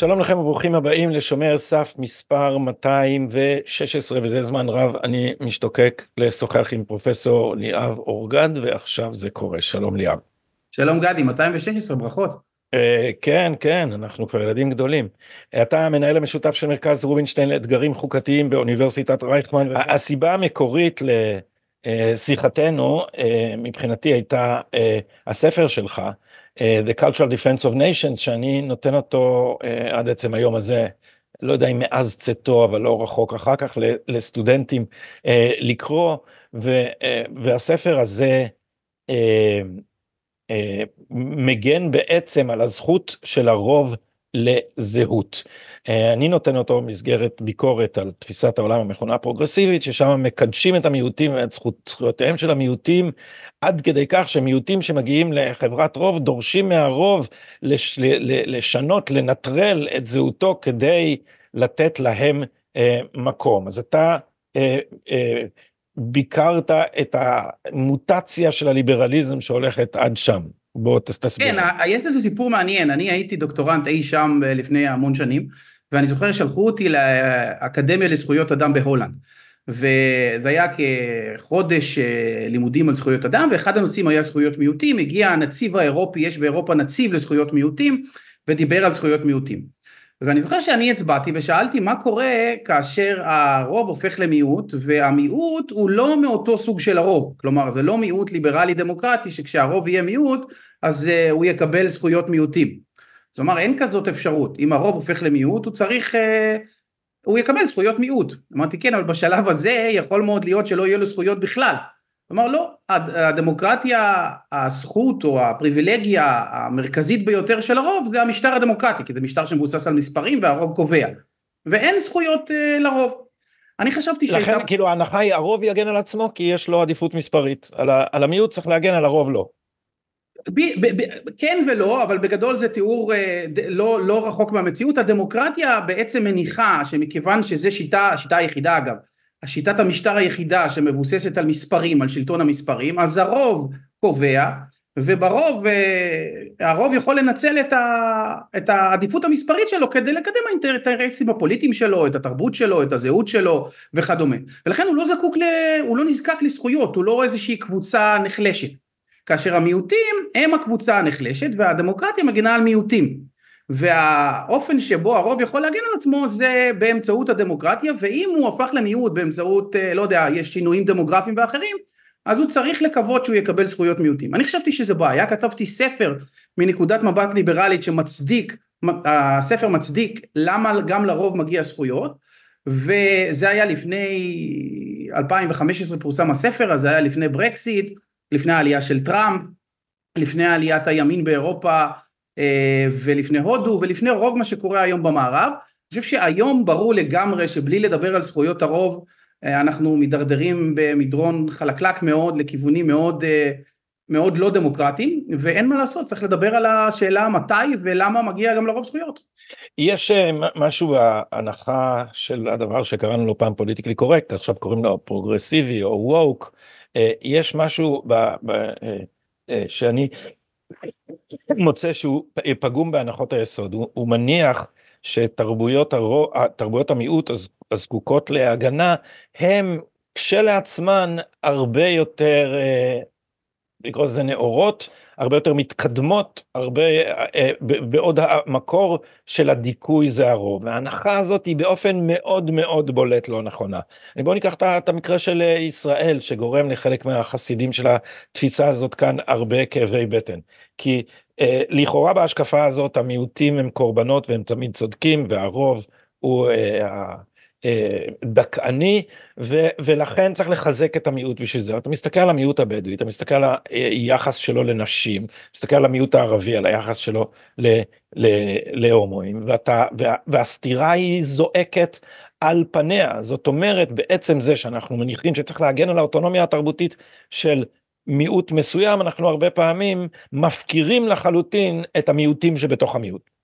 שלום לכם וברוכים הבאים לשומר סף מספר 216 וזה זמן רב אני משתוקק לשוחח עם פרופסור ליאב אורגד ועכשיו זה קורה שלום ליאב. שלום גדי 216 ברכות. Uh, כן כן אנחנו כבר ילדים גדולים. אתה המנהל המשותף של מרכז רובינשטיין לאתגרים חוקתיים באוניברסיטת רייכמן הסיבה המקורית לשיחתנו uh, מבחינתי הייתה uh, הספר שלך. Uh, The Cultural Defense of Nations שאני נותן אותו uh, עד עצם היום הזה לא יודע אם מאז צאתו אבל לא רחוק אחר כך לסטודנטים uh, לקרוא ו, והספר הזה מגן בעצם על הזכות של הרוב לזהות. אה, אני נותן אותו במסגרת ביקורת על תפיסת העולם המכונה הפרוגרסיבית ששם מקדשים את המיעוטים ואת זכויותיהם של המיעוטים עד כדי כך שמיעוטים שמגיעים לחברת רוב דורשים מהרוב לש, לשנות לנטרל את זהותו כדי לתת להם אה, מקום אז אתה אה, אה, ביקרת את המוטציה של הליברליזם שהולכת עד שם. בוא תסביר. כן, יש לזה סיפור מעניין, אני הייתי דוקטורנט אי שם לפני המון שנים, ואני זוכר שלחו אותי לאקדמיה לזכויות אדם בהולנד. וזה היה כחודש אה, לימודים על זכויות אדם, ואחד הנושאים היה זכויות מיעוטים, הגיע הנציב האירופי, יש באירופה נציב לזכויות מיעוטים, ודיבר על זכויות מיעוטים. ואני זוכר שאני הצבעתי ושאלתי מה קורה כאשר הרוב הופך למיעוט והמיעוט הוא לא מאותו סוג של הרוב, כלומר זה לא מיעוט ליברלי דמוקרטי שכשהרוב יהיה מיעוט אז uh, הוא יקבל זכויות מיעוטים. זאת אומרת אין כזאת אפשרות, אם הרוב הופך למיעוט הוא צריך, uh, הוא יקבל זכויות מיעוט. אמרתי כן אבל בשלב הזה יכול מאוד להיות שלא יהיו לו זכויות בכלל. כלומר לא, הדמוקרטיה, הזכות או הפריבילגיה המרכזית ביותר של הרוב זה המשטר הדמוקרטי, כי זה משטר שמבוסס על מספרים והרוב קובע, ואין זכויות uh, לרוב. אני חשבתי לכן שהייתה... כאילו ההנחה היא הרוב יגן על עצמו כי יש לו עדיפות מספרית, על, ה, על המיעוט צריך להגן על הרוב לא. ב, ב, ב, כן ולא, אבל בגדול זה תיאור אה, לא, לא רחוק מהמציאות, הדמוקרטיה בעצם מניחה שמכיוון שזו שיטה, השיטה היחידה אגב, השיטת המשטר היחידה שמבוססת על מספרים, על שלטון המספרים, אז הרוב קובע, וברוב, אה, הרוב יכול לנצל את, ה, את העדיפות המספרית שלו כדי לקדם את האינטרסים הפוליטיים שלו, את התרבות שלו, את הזהות שלו וכדומה. ולכן הוא לא זקוק, ל, הוא לא נזקק לזכויות, הוא לא איזושהי קבוצה נחלשת. כאשר המיעוטים הם הקבוצה הנחלשת והדמוקרטיה מגינה על מיעוטים. והאופן שבו הרוב יכול להגן על עצמו זה באמצעות הדמוקרטיה ואם הוא הפך למיעוט באמצעות אה, לא יודע יש שינויים דמוגרפיים ואחרים אז הוא צריך לקוות שהוא יקבל זכויות מיעוטים. אני חשבתי שזה בעיה, כתבתי ספר מנקודת מבט ליברלית שמצדיק, הספר מצדיק למה גם לרוב מגיע זכויות וזה היה לפני 2015 פורסם הספר, אז זה היה לפני ברקסיט, לפני העלייה של טראמפ, לפני עליית הימין באירופה ולפני הודו ולפני רוב מה שקורה היום במערב. אני חושב שהיום ברור לגמרי שבלי לדבר על זכויות הרוב אה, אנחנו מידרדרים במדרון חלקלק מאוד לכיוונים מאוד אה, מאוד לא דמוקרטיים ואין מה לעשות צריך לדבר על השאלה מתי ולמה מגיע גם לרוב זכויות. יש משהו בהנחה של הדבר שקראנו לו פעם politically correct עכשיו קוראים לו פרוגרסיבי או woke יש משהו ב, ב, שאני מוצא שהוא פגום בהנחות היסוד, הוא, הוא מניח שתרבויות הרו, המיעוט הזקוקות להגנה הם כשלעצמן הרבה יותר אה, לקרוא לזה נאורות, הרבה יותר מתקדמות, הרבה, אה, בעוד המקור של הדיכוי זה הרוב. וההנחה הזאת היא באופן מאוד מאוד בולט לא נכונה. בואו ניקח את המקרה של ישראל, שגורם לחלק מהחסידים של התפיסה הזאת כאן הרבה כאבי בטן. כי אה, לכאורה בהשקפה הזאת המיעוטים הם קורבנות והם תמיד צודקים, והרוב הוא אה, אה, דכאני ו, ולכן צריך לחזק את המיעוט בשביל זה. אתה מסתכל על המיעוט הבדואי, אתה מסתכל על היחס שלו לנשים, מסתכל על המיעוט הערבי, על היחס שלו ל, ל, להומואים, ואתה, וה, והסתירה היא זועקת על פניה. זאת אומרת, בעצם זה שאנחנו מניחים שצריך להגן על האוטונומיה התרבותית של מיעוט מסוים, אנחנו הרבה פעמים מפקירים לחלוטין את המיעוטים שבתוך המיעוט.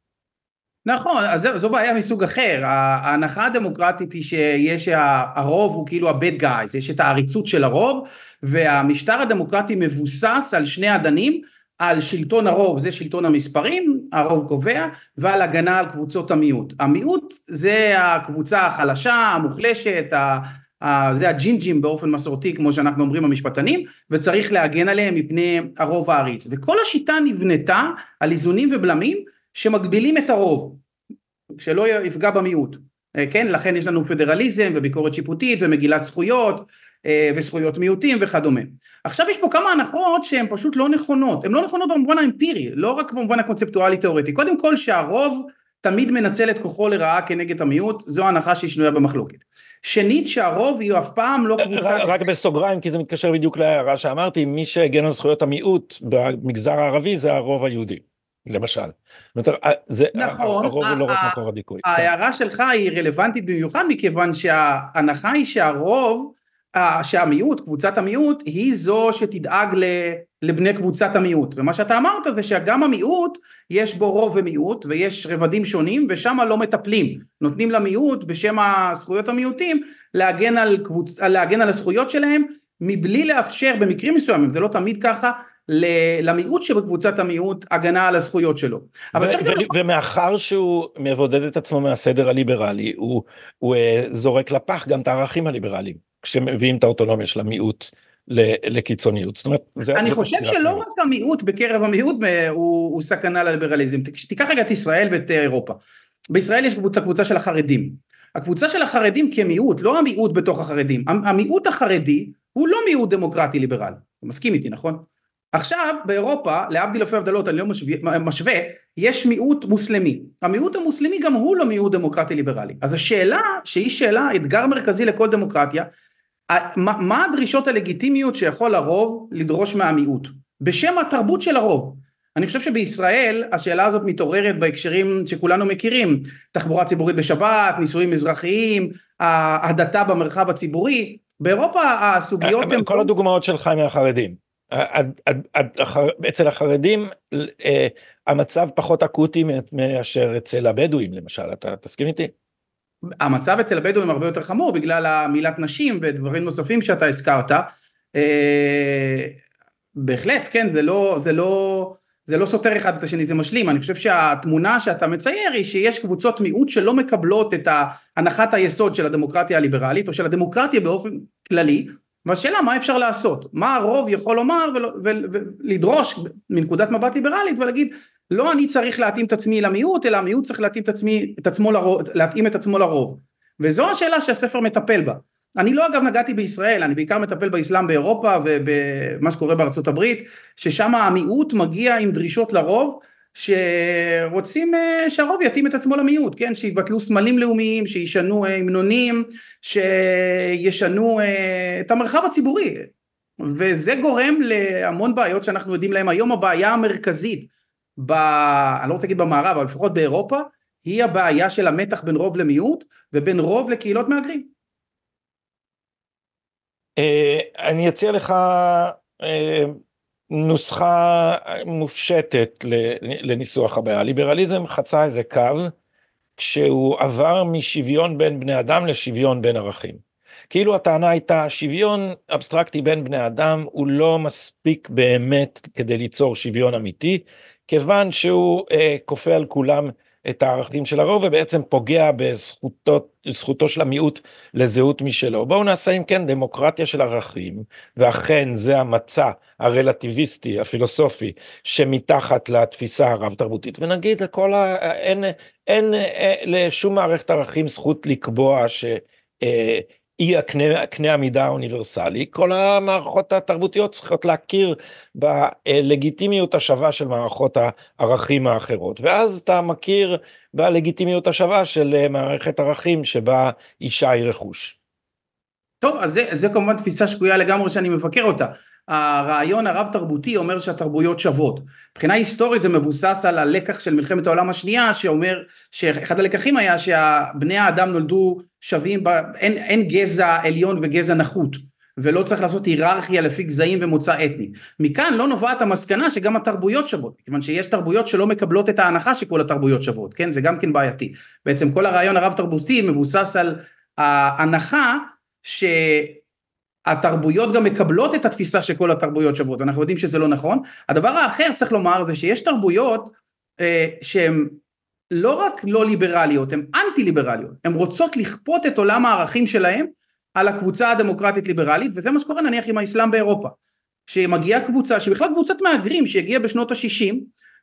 נכון, אז זו, זו בעיה מסוג אחר, ההנחה הדמוקרטית היא שיש, הרוב הוא כאילו ה-bad guys, יש את העריצות של הרוב, והמשטר הדמוקרטי מבוסס על שני אדנים, על שלטון הרוב זה שלטון המספרים, הרוב קובע, ועל הגנה על קבוצות המיעוט. המיעוט זה הקבוצה החלשה, המוחלשת, זה הג'ינג'ים באופן מסורתי כמו שאנחנו אומרים המשפטנים, וצריך להגן עליהם מפני הרוב העריץ. וכל השיטה נבנתה על איזונים ובלמים שמגבילים את הרוב, שלא יפגע במיעוט. כן, לכן יש לנו פדרליזם וביקורת שיפוטית ומגילת זכויות אה, וזכויות מיעוטים וכדומה. עכשיו יש פה כמה הנחות שהן פשוט לא נכונות, הן לא נכונות במובן האמפירי, לא רק במובן הקונספטואלי תיאורטי, קודם כל שהרוב תמיד מנצל את כוחו לרעה כנגד המיעוט, זו הנחה שהיא שנויה במחלוקת. שנית שהרוב יהיו אף פעם לא קבוצה... רק בסוגריים כי זה מתקשר בדיוק להערה שאמרתי, מי שהגן על זכויות המיעוט במגזר הערבי זה הרוב היהודי. למשל. אה, זה, נכון, הרוב הוא לא רק מקור הדיכוי. ההערה שלך היא רלוונטית במיוחד מכיוון שההנחה היא שהרוב שהמיעוט, קבוצת המיעוט, היא זו שתדאג לבני קבוצת המיעוט. ומה שאתה אמרת זה שגם המיעוט, יש בו רוב ומיעוט, ויש רבדים שונים, ושם לא מטפלים. נותנים למיעוט, בשם הזכויות המיעוטים, להגן על, קבוצ... להגן על הזכויות שלהם, מבלי לאפשר, במקרים מסוימים, זה לא תמיד ככה, למיעוט שבקבוצת המיעוט הגנה על הזכויות שלו. אבל צריך גם... ומאחר שהוא מבודד את עצמו מהסדר הליברלי, הוא, הוא אה, זורק לפח גם את הערכים הליברליים. כשמביאים את האוטונומיה של המיעוט לקיצוניות. זאת אומרת, זה... אני חושב שלא רק המיעוט בקרב המיעוט הוא, הוא סכנה לליברליזם. תיקח רגע את ישראל ואת אירופה. בישראל יש קבוצה, קבוצה של החרדים. הקבוצה של החרדים כמיעוט, לא המיעוט בתוך החרדים. המיעוט החרדי הוא לא מיעוט דמוקרטי ליברל. אתה מסכים איתי, נכון? עכשיו באירופה, להבדיל אלפי הבדלות, אני לא משווה, משווה, יש מיעוט מוסלמי. המיעוט המוסלמי גם הוא לא מיעוט דמוקרטי ליברלי. אז השאלה, שהיא שאלה, אתגר מרכזי לכל דמוקרטיה, מה הדרישות הלגיטימיות שיכול הרוב לדרוש מהמיעוט? בשם התרבות של הרוב. אני חושב שבישראל השאלה הזאת מתעוררת בהקשרים שכולנו מכירים. תחבורה ציבורית בשבת, נישואים אזרחיים, ההדתה במרחב הציבורי. באירופה הסוגיות הן... כל הדוגמאות שלך מהחרדים אצל החרדים אה, המצב פחות אקוטי מאשר אצל הבדואים למשל אתה תסכים איתי? המצב אצל הבדואים הרבה יותר חמור בגלל המילת נשים ודברים נוספים שאתה הזכרת. אה, בהחלט, כן, זה לא, זה לא, זה לא סותר אחד את השני, זה משלים. אני חושב שהתמונה שאתה מצייר היא שיש קבוצות מיעוט שלא מקבלות את הנחת היסוד של הדמוקרטיה הליברלית או של הדמוקרטיה באופן כללי, והשאלה מה אפשר לעשות, מה הרוב יכול לומר ולדרוש מנקודת מבט ליברלית ולהגיד לא אני צריך להתאים את עצמי למיעוט, אלא המיעוט צריך להתאים את, עצמי, את עצמו לרוב, להתאים את עצמו לרוב. וזו השאלה שהספר מטפל בה. אני לא אגב נגעתי בישראל, אני בעיקר מטפל באסלאם באירופה ובמה שקורה בארצות הברית, ששם המיעוט מגיע עם דרישות לרוב, שרוצים אה, שהרוב יתאים את עצמו למיעוט, כן, שיבטלו סמלים לאומיים, שישנו אה, המנונים, שישנו אה, את המרחב הציבורי, וזה גורם להמון בעיות שאנחנו יודעים להם. היום, הבעיה המרכזית ב... אני לא רוצה להגיד במערב, אבל לפחות באירופה, היא הבעיה של המתח בין רוב למיעוט ובין רוב לקהילות מהגרים. אני אציע לך נוסחה מופשטת לניסוח הבעיה. ליברליזם חצה איזה קו כשהוא עבר משוויון בין בני אדם לשוויון בין ערכים. כאילו הטענה הייתה שוויון אבסטרקטי בין בני אדם הוא לא מספיק באמת כדי ליצור שוויון אמיתי כיוון שהוא אה, כופה על כולם את הערכים של הרוב ובעצם פוגע בזכותו של המיעוט לזהות משלו. בואו נעשה אם כן דמוקרטיה של ערכים ואכן זה המצע הרלטיביסטי הפילוסופי שמתחת לתפיסה הרב תרבותית ונגיד הכל ה... אין, אין, אין אה, לשום מערכת ערכים זכות לקבוע ש... אה, היא הקנה, הקנה המידה האוניברסלי, כל המערכות התרבותיות צריכות להכיר בלגיטימיות השווה של מערכות הערכים האחרות, ואז אתה מכיר בלגיטימיות השווה של מערכת ערכים שבה אישה היא רכוש. טוב, אז זה, זה כמובן תפיסה שגויה לגמרי שאני מבקר אותה. הרעיון הרב תרבותי אומר שהתרבויות שוות. מבחינה היסטורית זה מבוסס על הלקח של מלחמת העולם השנייה שאומר שאחד הלקחים היה שבני האדם נולדו שווים, ב, אין, אין גזע עליון וגזע נחות ולא צריך לעשות היררכיה לפי גזעים ומוצא אתני. מכאן לא נובעת המסקנה שגם התרבויות שוות, כיוון שיש תרבויות שלא מקבלות את ההנחה שכל התרבויות שוות, כן? זה גם כן בעייתי. בעצם כל הרעיון הרב תרבותי מבוסס על ההנחה ש... התרבויות גם מקבלות את התפיסה שכל התרבויות שוות, אנחנו יודעים שזה לא נכון. הדבר האחר צריך לומר זה שיש תרבויות אה, שהן לא רק לא ליברליות, הן אנטי ליברליות, הן רוצות לכפות את עולם הערכים שלהן על הקבוצה הדמוקרטית ליברלית, וזה מה שקורה נניח עם האסלאם באירופה. שמגיעה קבוצה, שבכלל קבוצת מהגרים שהגיעה בשנות ה-60,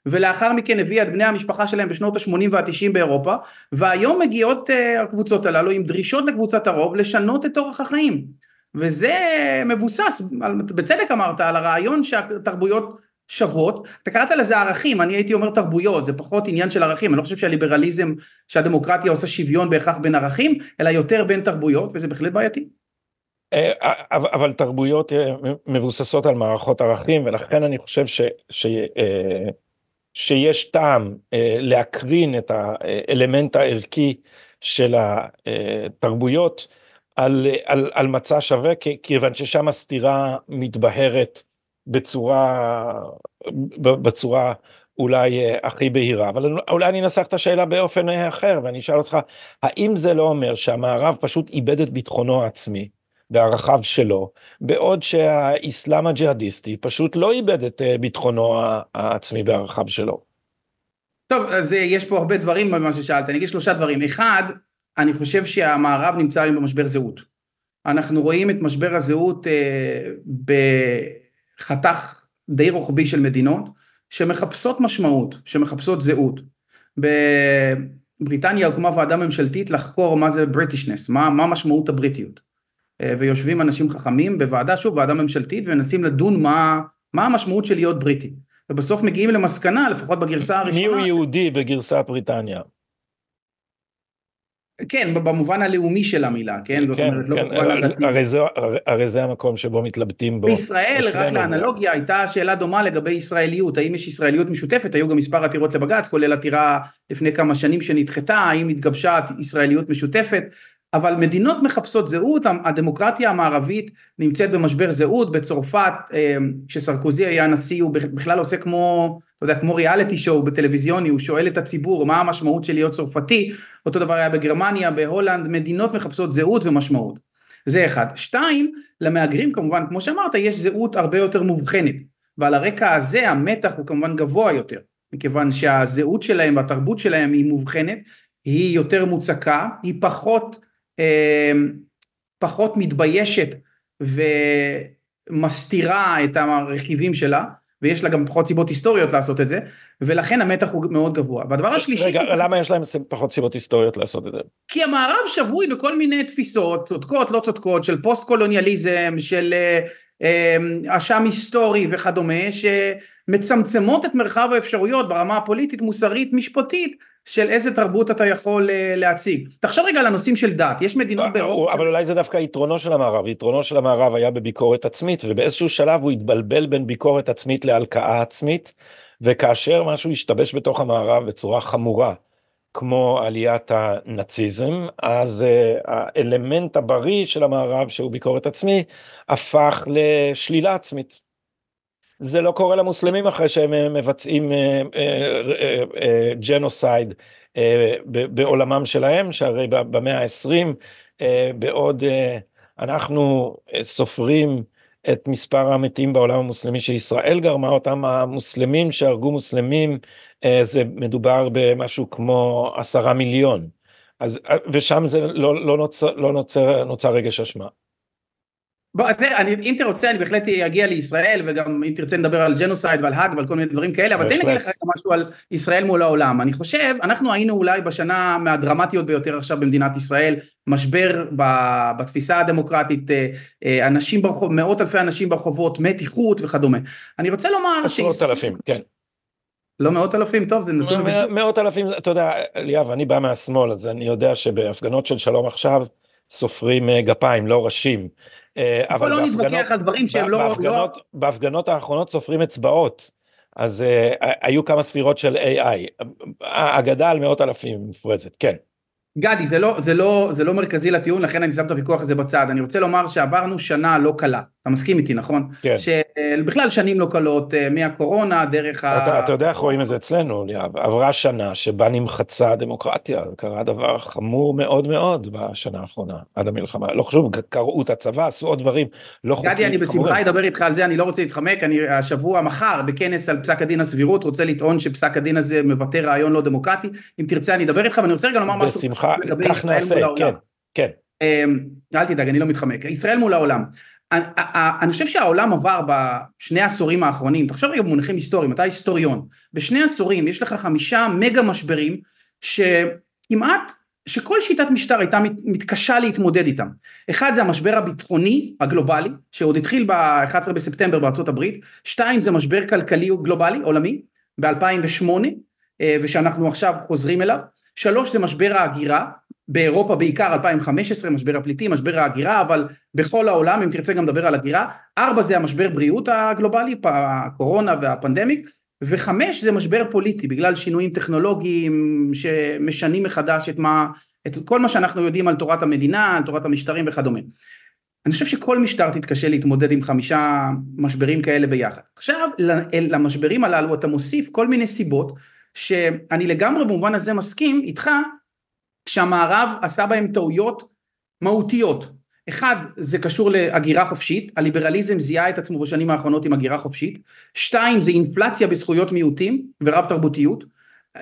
ולאחר מכן הביאה את בני המשפחה שלהם בשנות ה-80 וה-90 באירופה, והיום מגיעות uh, הקבוצות הללו עם דרישות לקבוצת הרוב לשנות את אורח החיים. וזה מבוסס, בצדק אמרת, על הרעיון שהתרבויות שוות, אתה קראת לזה ערכים, אני הייתי אומר תרבויות, זה פחות עניין של ערכים, אני לא חושב שהליברליזם, שהדמוקרטיה עושה שוויון בהכרח בין ערכים, אלא יותר בין תרבויות, וזה בהחלט בעייתי. אה, אבל תרבויות אה, מבוססות על מערכות ערכים, ולכן אני חושב ש, ש, אה, שיש טעם להקרין את האלמנט הערכי של התרבויות על, על, על מצע שווה, כיוון ששם הסתירה מתבהרת בצורה, בצורה אולי אה, הכי בהירה, אבל אולי אני אנסח את השאלה באופן אה, אחר, ואני אשאל אותך, האם זה לא אומר שהמערב פשוט איבד את ביטחונו העצמי בערכיו שלו, בעוד שהאסלאם הג'יהאדיסטי פשוט לא איבד את אה, ביטחונו העצמי בערכיו שלו? טוב, אז יש פה הרבה דברים במה ששאלת, אני אגיד שלושה דברים. אחד, אני חושב שהמערב נמצא היום במשבר זהות. אנחנו רואים את משבר הזהות אה, בחתך די רוחבי של מדינות, שמחפשות משמעות, שמחפשות זהות. בבריטניה הוקמה ועדה ממשלתית לחקור מה זה בריטישנס, מה, מה משמעות הבריטיות. אה, ויושבים אנשים חכמים בוועדה, שוב, ועדה ממשלתית, ומנסים לדון מה, מה המשמעות של להיות בריטי. ובסוף מגיעים למסקנה, לפחות בגרסה הראשונה... מי הוא יהודי בגרסת בריטניה? כן, במובן הלאומי של המילה, כן? זאת כן, אומרת, לא כן, במובן הדתי. הרי, הרי זה המקום שבו מתלבטים בו. בישראל, רק לאנלוגיה, הייתה שאלה דומה לגבי ישראליות, האם יש ישראליות משותפת? היו גם מספר עתירות לבג"ץ, כולל עתירה לפני כמה שנים שנדחתה, האם התגבשה ישראליות משותפת? אבל מדינות מחפשות זהות, הדמוקרטיה המערבית נמצאת במשבר זהות, בצרפת כשסרקוזי היה נשיא הוא בכלל עושה כמו, אתה יודע, כמו ריאליטי שואו בטלוויזיוני, הוא שואל את הציבור מה המשמעות של להיות צרפתי, אותו דבר היה בגרמניה, בהולנד, מדינות מחפשות זהות ומשמעות, זה אחד. שתיים, למהגרים כמובן, כמו שאמרת, יש זהות הרבה יותר מובחנת, ועל הרקע הזה המתח הוא כמובן גבוה יותר, מכיוון שהזהות שלהם והתרבות שלהם היא מובחנת, היא יותר מוצקה, היא פחות אמ, פחות מתביישת ומסתירה את הרכיבים שלה, ויש לה גם פחות סיבות היסטוריות לעשות את זה, ולכן המתח הוא מאוד גבוה. והדבר השלישי... רגע, למה יש להם פחות סיבות היסטוריות לעשות את זה? כי המערב שבוי בכל מיני תפיסות, צודקות, לא צודקות, של פוסט קולוניאליזם, של אה, אמ, אשם היסטורי וכדומה, שמצמצמות את מרחב האפשרויות ברמה הפוליטית, מוסרית, משפטית, של איזה תרבות אתה יכול אה, להציג. תחשוב רגע על הנושאים של דת, יש מדינות אה, באירופה... אבל אולי זה דווקא יתרונו של המערב, יתרונו של המערב היה בביקורת עצמית, ובאיזשהו שלב הוא התבלבל בין ביקורת עצמית להלקאה עצמית, וכאשר משהו השתבש בתוך המערב בצורה חמורה, כמו עליית הנאציזם, אז uh, האלמנט הבריא של המערב, שהוא ביקורת עצמי, הפך לשלילה עצמית. זה לא קורה למוסלמים אחרי שהם אה, מבצעים ג'נוסייד uh, uh, בעולמם שלהם, שהרי במאה ה-20, בעוד אנחנו סופרים את מספר המתים בעולם המוסלמי שישראל גרמה אותם, המוסלמים שהרגו מוסלמים זה מדובר במשהו כמו עשרה מיליון. אז ושם זה לא, לא, נוצר, לא נוצר, נוצר רגש אשמה. בוא, אני, אם אתה רוצה אני בהחלט אגיע לישראל וגם אם תרצה נדבר על ג'נוסייד ועל האג ועל כל מיני דברים כאלה, אבל תן לי להגיד לך משהו על ישראל מול העולם. אני חושב, אנחנו היינו אולי בשנה מהדרמטיות ביותר עכשיו במדינת ישראל, משבר ב, בתפיסה הדמוקרטית, אה, אה, אנשים ברחוב, מאות אלפי אנשים ברחובות, מתיחות וכדומה. אני רוצה לומר... עשרות אלפים, כן. לא מאות אלפים, טוב, זה נתון... מאות אלפים, אתה יודע, ליאב, אני בא מהשמאל, אז אני יודע שבהפגנות של שלום עכשיו סופרים אה, גפיים, לא ראשים. אה, אבל לא נתווכח על דברים שהם לא-, לא... בהפגנות, בהפגנות האחרונות סופרים אצבעות, אז uh, היו כמה ספירות של AI, אגדה על מאות אלפים מופרזת, כן. גדי, זה לא, זה, לא, זה לא מרכזי לטיעון, לכן אני שם את הוויכוח הזה בצד. אני רוצה לומר שעברנו שנה לא קלה. אתה מסכים איתי נכון? כן. שבכלל שנים לא קלות מהקורונה דרך ה... אתה, אתה יודע איך רואים את זה אצלנו, עברה שנה שבה נמחצה הדמוקרטיה, קרה דבר חמור מאוד מאוד בשנה האחרונה, עד המלחמה, לא חשוב, קראו את הצבא, עשו עוד דברים לא חוקיים. גדי, אני בשמחה אדבר איתך על זה, אני לא רוצה להתחמק, אני השבוע, מחר, בכנס על פסק הדין הסבירות, רוצה לטעון שפסק הדין הזה מבטא רעיון לא דמוקרטי, אם תרצה אני אדבר איתך, ואני רוצה רגע לומר משהו בשמחה, כך נעשה, כן, כן. אמ, אל תדאג, אני לא מתחמק. ישראל מול העולם. אני, אני חושב שהעולם עבר בשני העשורים האחרונים, תחשוב רגע במונחים היסטוריים, אתה היסטוריון, בשני עשורים יש לך חמישה מגה משברים שכמעט, שכל שיטת משטר הייתה מתקשה להתמודד איתם. אחד זה המשבר הביטחוני הגלובלי, שעוד התחיל ב-11 בספטמבר בארצות הברית, שתיים זה משבר כלכלי גלובלי עולמי ב-2008, אה, ושאנחנו עכשיו חוזרים אליו, שלוש זה משבר ההגירה, באירופה בעיקר 2015, משבר הפליטים, משבר ההגירה, אבל בכל העולם, אם תרצה גם לדבר על הגירה, ארבע זה המשבר בריאות הגלובלי, הקורונה והפנדמיק, וחמש זה משבר פוליטי, בגלל שינויים טכנולוגיים שמשנים מחדש את מה, את כל מה שאנחנו יודעים על תורת המדינה, על תורת המשטרים וכדומה. אני חושב שכל משטר תתקשה להתמודד עם חמישה משברים כאלה ביחד. עכשיו, למשברים הללו אתה מוסיף כל מיני סיבות, שאני לגמרי במובן הזה מסכים איתך, שהמערב עשה בהם טעויות מהותיות. אחד, זה קשור להגירה חופשית, הליברליזם זיהה את עצמו בשנים האחרונות עם הגירה חופשית. שתיים, זה אינפלציה בזכויות מיעוטים ורב תרבותיות.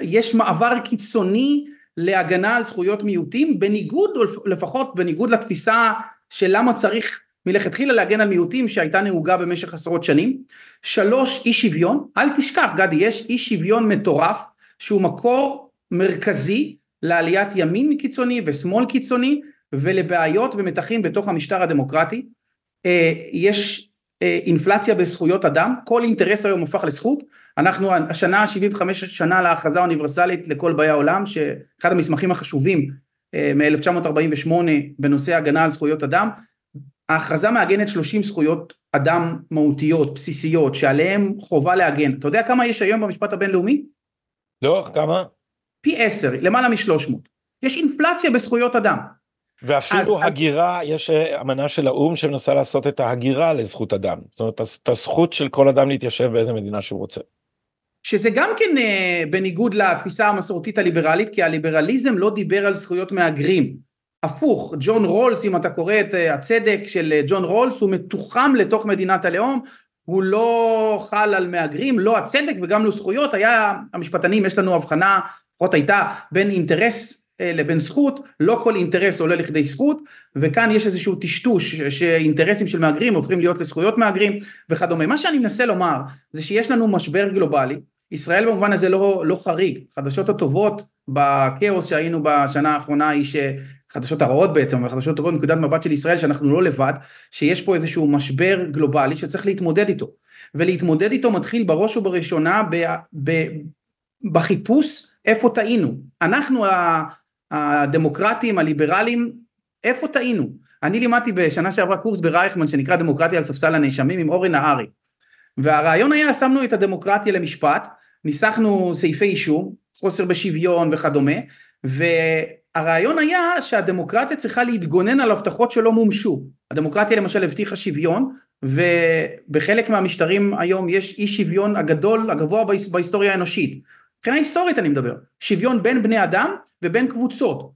יש מעבר קיצוני להגנה על זכויות מיעוטים, בניגוד, או לפחות בניגוד לתפיסה של למה צריך מלכתחילה להגן על מיעוטים שהייתה נהוגה במשך עשרות שנים. שלוש, אי שוויון. אל תשכח, גדי, יש אי שוויון מטורף, שהוא מקור מרכזי לעליית ימין קיצוני ושמאל קיצוני ולבעיות ומתחים בתוך המשטר הדמוקרטי. אה, יש אה, אינפלציה בזכויות אדם, כל אינטרס היום הפך לזכות. אנחנו השנה 75 שנה להכרזה האוניברסלית לכל באי העולם, שאחד המסמכים החשובים אה, מ-1948 בנושא הגנה על זכויות אדם. ההכרזה מעגנת 30 זכויות אדם מהותיות, בסיסיות, שעליהן חובה להגן. אתה יודע כמה יש היום במשפט הבינלאומי? לא, כמה? פי עשר, למעלה משלוש מאות. יש אינפלציה בזכויות אדם. ואפילו אז, הגירה, יש אה, אמנה של האו"ם שמנסה לעשות את ההגירה לזכות אדם. זאת אומרת, את הזכות של כל אדם להתיישב באיזה מדינה שהוא רוצה. שזה גם כן אה, בניגוד לתפיסה המסורתית הליברלית, כי הליברליזם לא דיבר על זכויות מהגרים. הפוך, ג'ון רולס, אם אתה קורא את אה, הצדק של אה, ג'ון רולס, הוא מתוחם לתוך מדינת הלאום, הוא לא חל על מהגרים, לא הצדק וגם לא זכויות, היה, המשפטנים, יש לנו הבחנה לפחות הייתה בין אינטרס אה, לבין זכות, לא כל אינטרס עולה לכדי זכות, וכאן יש איזשהו טשטוש שאינטרסים של מהגרים הופכים להיות לזכויות מהגרים וכדומה. מה שאני מנסה לומר זה שיש לנו משבר גלובלי, ישראל במובן הזה לא, לא חריג, חדשות הטובות בכאוס שהיינו בשנה האחרונה היא שחדשות הרעות בעצם, אבל חדשות טובות מנקודת מבט של ישראל שאנחנו לא לבד, שיש פה איזשהו משבר גלובלי שצריך להתמודד איתו. ולהתמודד איתו מתחיל בראש ובראשונה ב, ב, בחיפוש איפה טעינו. אנחנו הדמוקרטים, הליברלים, איפה טעינו? אני לימדתי בשנה שעברה קורס ברייכמן שנקרא דמוקרטיה על ספסל הנאשמים עם אורן נהרי. והרעיון היה, שמנו את הדמוקרטיה למשפט, ניסחנו סעיפי אישום, חוסר בשוויון וכדומה, והרעיון היה שהדמוקרטיה צריכה להתגונן על הבטחות שלא מומשו. הדמוקרטיה למשל הבטיחה שוויון, ובחלק מהמשטרים היום יש אי שוויון הגדול, הגבוה בהיסטוריה האנושית. מבחינה היסטורית אני מדבר, שוויון בין בני אדם ובין קבוצות.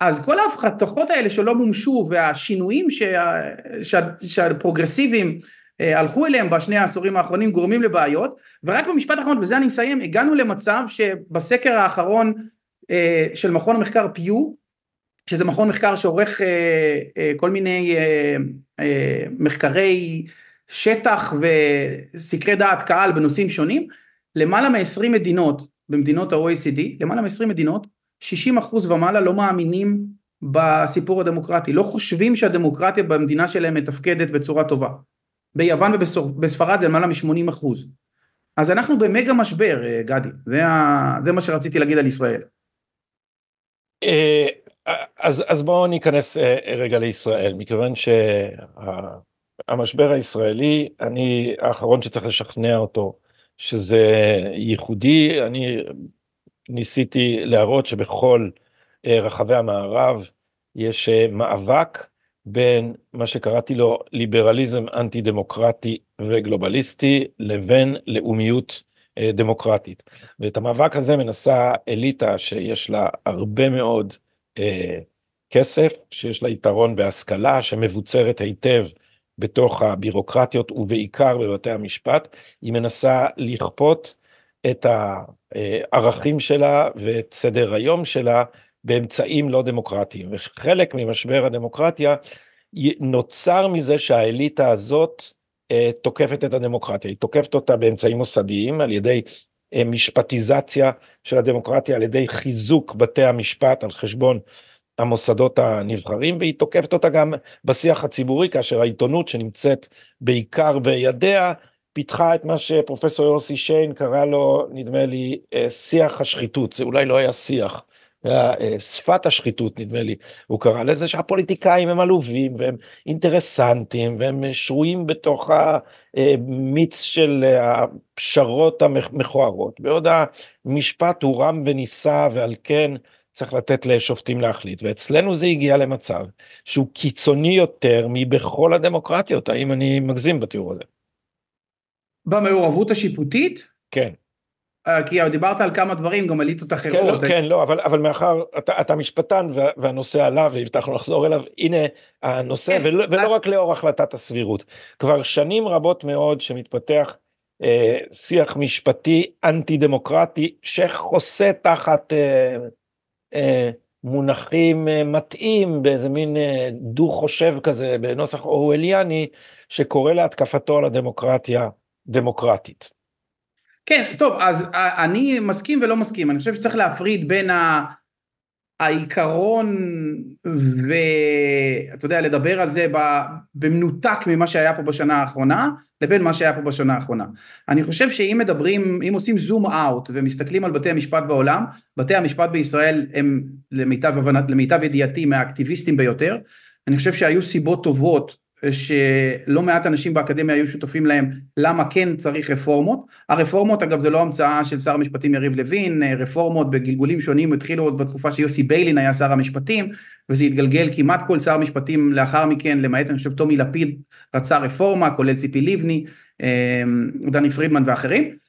אז כל ההבטחות האלה שלא מומשו והשינויים שה, שה, שהפרוגרסיביים אה, הלכו אליהם בשני העשורים האחרונים גורמים לבעיות ורק במשפט האחרון בזה אני מסיים הגענו למצב שבסקר האחרון אה, של מכון המחקר פיו שזה מכון מחקר שעורך אה, כל מיני מחקרי שטח וסקרי דעת קהל בנושאים שונים למעלה מ-20 מדינות במדינות ה-OECD, למעלה מ-20 מדינות, 60 אחוז ומעלה לא מאמינים בסיפור הדמוקרטי, לא חושבים שהדמוקרטיה במדינה שלהם מתפקדת בצורה טובה. ביוון ובספרד זה למעלה מ-80 אחוז. אז אנחנו במגה משבר, אה, גדי, זה, ה... זה מה שרציתי להגיד על ישראל. אה, אז, אז בואו ניכנס אה, רגע לישראל, מכיוון שהמשבר הישראלי, אני האחרון שצריך לשכנע אותו שזה ייחודי, אני ניסיתי להראות שבכל אה, רחבי המערב יש אה, מאבק בין מה שקראתי לו ליברליזם אנטי דמוקרטי וגלובליסטי לבין לאומיות אה, דמוקרטית. ואת המאבק הזה מנסה אליטה שיש לה הרבה מאוד כסף, שיש לה יתרון בהשכלה, שמבוצרת היטב בתוך הבירוקרטיות ובעיקר בבתי המשפט, היא מנסה לכפות את הערכים שלה ואת סדר היום שלה באמצעים לא דמוקרטיים. וחלק ממשבר הדמוקרטיה נוצר מזה שהאליטה הזאת אה, תוקפת את הדמוקרטיה, היא תוקפת אותה באמצעים מוסדיים על ידי אה, משפטיזציה של הדמוקרטיה, על ידי חיזוק בתי המשפט על חשבון המוסדות הנבחרים, והיא תוקפת אותה גם בשיח הציבורי, כאשר העיתונות שנמצאת בעיקר בידיה, פיתחה את מה שפרופסור יוסי שיין קרא לו, נדמה לי, אה, שיח השחיתות, זה אולי לא היה שיח, היה שפת השחיתות נדמה לי, הוא קרא לזה שהפוליטיקאים הם עלובים והם אינטרסנטים והם שרויים בתוך המיץ של הפשרות המכוערות, בעוד המשפט הוא רם ונישא ועל כן צריך לתת לשופטים להחליט, ואצלנו זה הגיע למצב שהוא קיצוני יותר מבכל הדמוקרטיות, האם אני מגזים בתיאור הזה? במעורבות השיפוטית? כן. אה, כי דיברת על כמה דברים, גם אליטות אחרות. כן, לא, כן, לא, אבל, אבל מאחר, אתה, אתה משפטן והנושא עלה והבטחנו לחזור אליו, הנה הנושא, כן, ולא, ולא רק לאור החלטת הסבירות. כבר שנים רבות מאוד שמתפתח אה, שיח משפטי אנטי דמוקרטי שחוסה תחת אה, מונחים אה, מטעים באיזה מין אה, דו חושב כזה בנוסח אורווליאני שקורא להתקפתו על הדמוקרטיה דמוקרטית. כן, טוב, אז אני מסכים ולא מסכים, אני חושב שצריך להפריד בין ה... העיקרון ואתה יודע לדבר על זה במנותק ממה שהיה פה בשנה האחרונה לבין מה שהיה פה בשנה האחרונה. אני חושב שאם מדברים, אם עושים זום אאוט ומסתכלים על בתי המשפט בעולם, בתי המשפט בישראל הם למיטב, למיטב ידיעתי מהאקטיביסטים ביותר, אני חושב שהיו סיבות טובות שלא מעט אנשים באקדמיה היו שותפים להם למה כן צריך רפורמות. הרפורמות אגב זה לא המצאה של שר המשפטים יריב לוין, רפורמות בגלגולים שונים התחילו עוד בתקופה שיוסי ביילין היה שר המשפטים וזה התגלגל כמעט כל שר המשפטים לאחר מכן למעט אני חושב טומי לפיד רצה רפורמה כולל ציפי לבני, אמ, דני פרידמן ואחרים.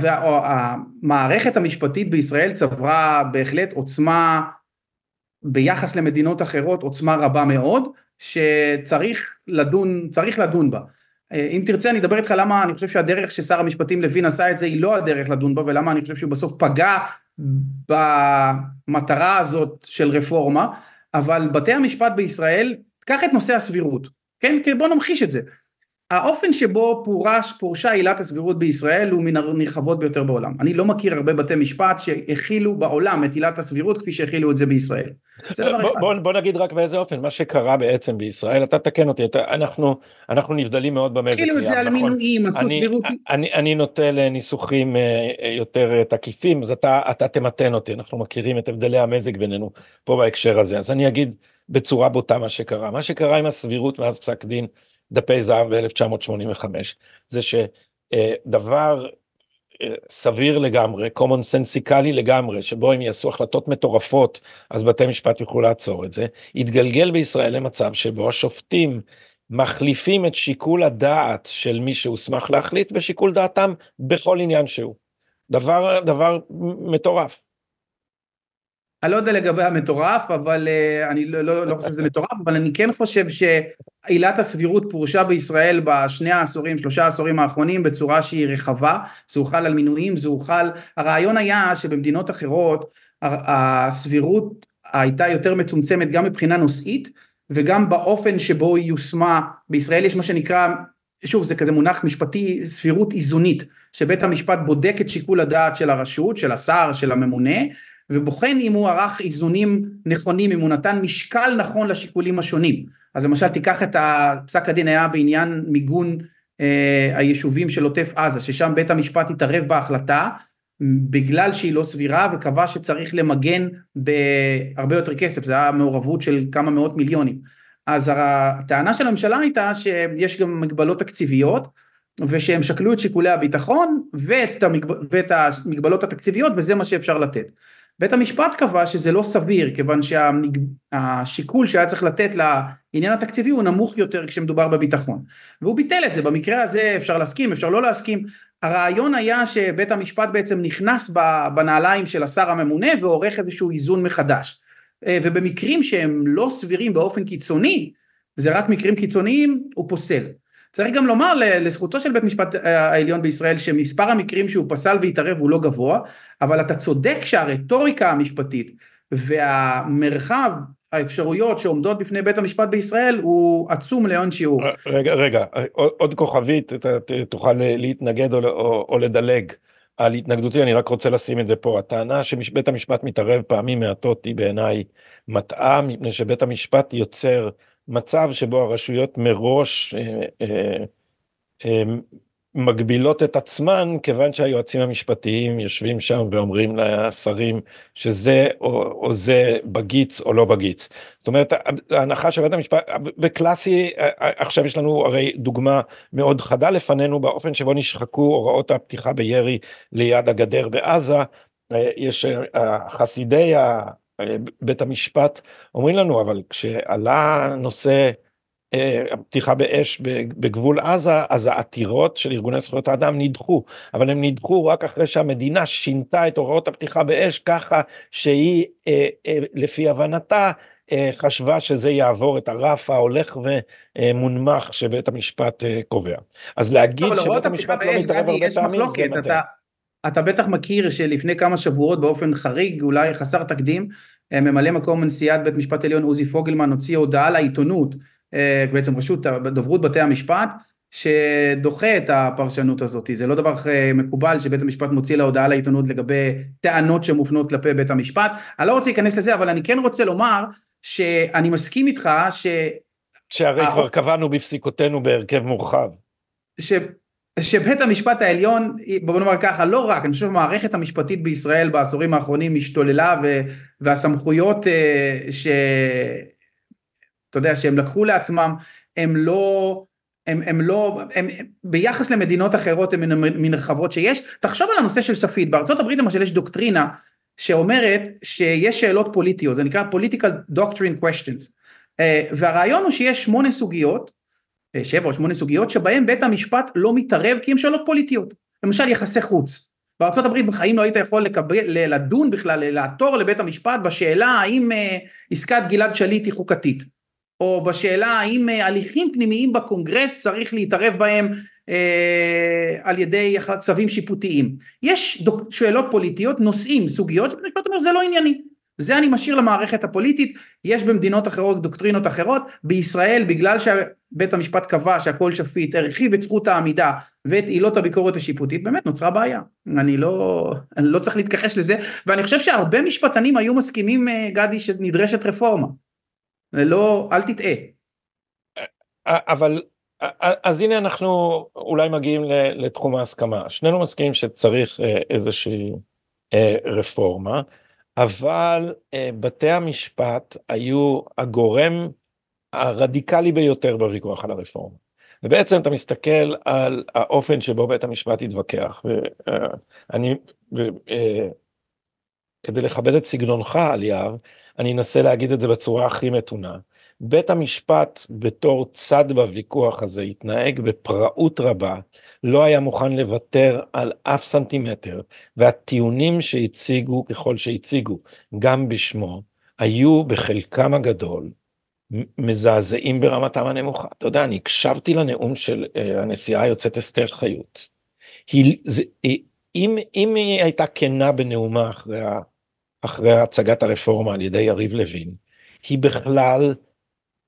והמערכת המשפטית בישראל צברה בהחלט עוצמה ביחס למדינות אחרות עוצמה רבה מאוד, שצריך לדון, צריך לדון בה. אה, אם תרצה אני אדבר איתך למה אני חושב שהדרך ששר המשפטים לוין עשה את זה היא לא הדרך לדון בה ולמה אני חושב שהוא בסוף פגע במטרה הזאת של רפורמה, אבל בתי המשפט בישראל, קח את נושא הסבירות, כן? בוא נמחיש את זה. האופן שבו פורש, פורשה עילת הסבירות בישראל הוא מן הנרחבות ביותר בעולם. אני לא מכיר הרבה בתי משפט שהכילו בעולם את עילת הסבירות כפי שהכילו את זה בישראל. זה בוא, בוא, בוא נגיד רק באיזה אופן, מה שקרה בעצם בישראל, אתה תקן אותי, אתה, אנחנו, אנחנו נבדלים מאוד במזג הכילו את זה על נכון? מינויים, עשו אני, סבירות. אני, אני נוטה לניסוחים אה, יותר אה, תקיפים, אז אתה, אתה תמתן אותי, אנחנו מכירים את הבדלי המזג בינינו פה בהקשר הזה, אז אני אגיד בצורה בוטה מה שקרה. מה שקרה עם הסבירות מאז פסק דין דפי זהב ב-1985, זה שדבר אה, סביר לגמרי, common sensically לגמרי, שבו הם יעשו החלטות מטורפות, אז בתי משפט יוכלו לעצור את זה, יתגלגל בישראל למצב שבו השופטים מחליפים את שיקול הדעת של מי שהוסמך להחליט בשיקול דעתם בכל עניין שהוא. דבר, דבר מטורף. אני לא יודע לגבי המטורף, אבל uh, אני לא, לא, לא חושב שזה מטורף, אבל אני כן חושב שעילת הסבירות פורשה בישראל בשני העשורים, שלושה העשורים האחרונים בצורה שהיא רחבה, זה הוחל על מינויים, זה הוחל, הרעיון היה שבמדינות אחרות הסבירות הייתה יותר מצומצמת גם מבחינה נושאית וגם באופן שבו היא יושמה, בישראל יש מה שנקרא שוב זה כזה מונח משפטי סבירות איזונית שבית המשפט בודק את שיקול הדעת של הרשות, של השר, של הממונה ובוחן אם הוא ערך איזונים נכונים, אם הוא נתן משקל נכון לשיקולים השונים. אז למשל תיקח את פסק הדין היה בעניין מיגון אה, היישובים של עוטף עזה, ששם בית המשפט התערב בהחלטה בגלל שהיא לא סבירה וקבע שצריך למגן בהרבה יותר כסף, זה היה מעורבות של כמה מאות מיליונים. אז הטענה של הממשלה הייתה שיש גם מגבלות תקציביות ושהם שקלו את שיקולי הביטחון ואת, המגב... ואת המגבלות התקציביות וזה מה שאפשר לתת. בית המשפט קבע שזה לא סביר כיוון שהשיקול שהיה צריך לתת לעניין התקציבי הוא נמוך יותר כשמדובר בביטחון. והוא ביטל את זה במקרה הזה אפשר להסכים אפשר לא להסכים. הרעיון היה שבית המשפט בעצם נכנס בנעליים של השר הממונה ועורך איזשהו איזון מחדש. אה, ובמקרים שהם לא סבירים באופן קיצוני זה רק מקרים קיצוניים הוא פוסל צריך גם לומר לזכותו של בית משפט אה, העליון בישראל שמספר המקרים שהוא פסל והתערב הוא לא גבוה, אבל אתה צודק שהרטוריקה המשפטית והמרחב האפשרויות שעומדות בפני בית המשפט בישראל הוא עצום לאין שיעור. רגע, רגע, עוד כוכבית, אתה תוכל להתנגד או, או, או לדלג על התנגדותי, אני רק רוצה לשים את זה פה. הטענה שבית המשפט מתערב פעמים מעטות היא בעיניי מטעה, מפני שבית המשפט יוצר מצב שבו הרשויות מראש אה, אה, אה, מגבילות את עצמן כיוון שהיועצים המשפטיים יושבים שם ואומרים לשרים שזה או, או זה בגיץ או לא בגיץ. זאת אומרת ההנחה של בית המשפט בקלאסי עכשיו יש לנו הרי דוגמה מאוד חדה לפנינו באופן שבו נשחקו הוראות הפתיחה בירי ליד הגדר בעזה יש חסידי בית המשפט אומרים לנו אבל כשעלה נושא אה, הפתיחה באש בגבול עזה אז העתירות של ארגוני זכויות האדם נדחו אבל הם נדחו רק אחרי שהמדינה שינתה את הוראות הפתיחה באש ככה שהיא אה, אה, לפי הבנתה חשבה שזה יעבור את הרף ההולך ומונמך שבית המשפט קובע. אז להגיד שבית המשפט לא מתערב הרבה פעמים זה מטעה. אתה בטח מכיר שלפני כמה שבועות באופן חריג אולי חסר תקדים אה, ממלא מקום נשיאת בית משפט עליון עוזי פוגלמן הוציא הודעה לעיתונות אה, בעצם רשות דוברות בתי המשפט שדוחה את הפרשנות הזאת זה לא דבר אה, מקובל שבית המשפט מוציא לה הודעה לעיתונות לגבי טענות שמופנות כלפי בית המשפט אני לא רוצה להיכנס לזה אבל אני כן רוצה לומר שאני מסכים איתך ש... שהרי כבר קבענו בפסיקותינו בהרכב מורחב. ש... שבית המשפט העליון, בוא נאמר ככה, לא רק, אני חושב שהמערכת המשפטית בישראל בעשורים האחרונים השתוללה ו, והסמכויות אה, ש... אתה יודע, שהם לקחו לעצמם, הם לא, הם, הם לא, הם, ביחס למדינות אחרות הם מן הרחבות שיש. תחשוב על הנושא של ספית, בארצות הברית למשל יש דוקטרינה שאומרת שיש שאלות פוליטיות, זה נקרא political doctrine questions, אה, והרעיון הוא שיש שמונה סוגיות, שבע או שמונה סוגיות שבהן בית המשפט לא מתערב כי הן שאלות פוליטיות, למשל יחסי חוץ. הברית בחיים לא היית יכול לקבל, לדון בכלל, לעתור לבית המשפט בשאלה האם אה, עסקת גלעד שליט היא חוקתית, או בשאלה האם אה, הליכים פנימיים בקונגרס צריך להתערב בהם אה, על ידי צווים שיפוטיים. יש דוק, שאלות פוליטיות, נושאים, סוגיות, שבית המשפט אומר זה לא ענייני. זה אני משאיר למערכת הפוליטית, יש במדינות אחרות דוקטרינות אחרות, בישראל בגלל שבית המשפט קבע שהכל שפיט, הרחיב את זכות העמידה ואת עילות הביקורת השיפוטית, באמת נוצרה בעיה. אני לא, אני לא צריך להתכחש לזה, ואני חושב שהרבה משפטנים היו מסכימים, אה, גדי, שנדרשת רפורמה. לא, אל תטעה. אבל אז הנה אנחנו אולי מגיעים לתחום ההסכמה. שנינו מסכימים שצריך אה, איזושהי אה, רפורמה. אבל אה, בתי המשפט היו הגורם הרדיקלי ביותר בוויכוח על הרפורמה. ובעצם אתה מסתכל על האופן שבו בית המשפט התווכח, ואני, אה, כדי לכבד את סגנונך אליאב, אני אנסה להגיד את זה בצורה הכי מתונה. בית המשפט בתור צד בוויכוח הזה התנהג בפראות רבה, לא היה מוכן לוותר על אף סנטימטר, והטיעונים שהציגו ככל שהציגו, גם בשמו, היו בחלקם הגדול מזעזעים ברמתם הנמוכה. אתה יודע, אני הקשבתי לנאום של uh, הנשיאה היוצאת אסתר חיות. היא, זה, היא, אם, אם היא הייתה כנה בנאומה אחרי, אחרי הצגת הרפורמה על ידי יריב לוין, היא בכלל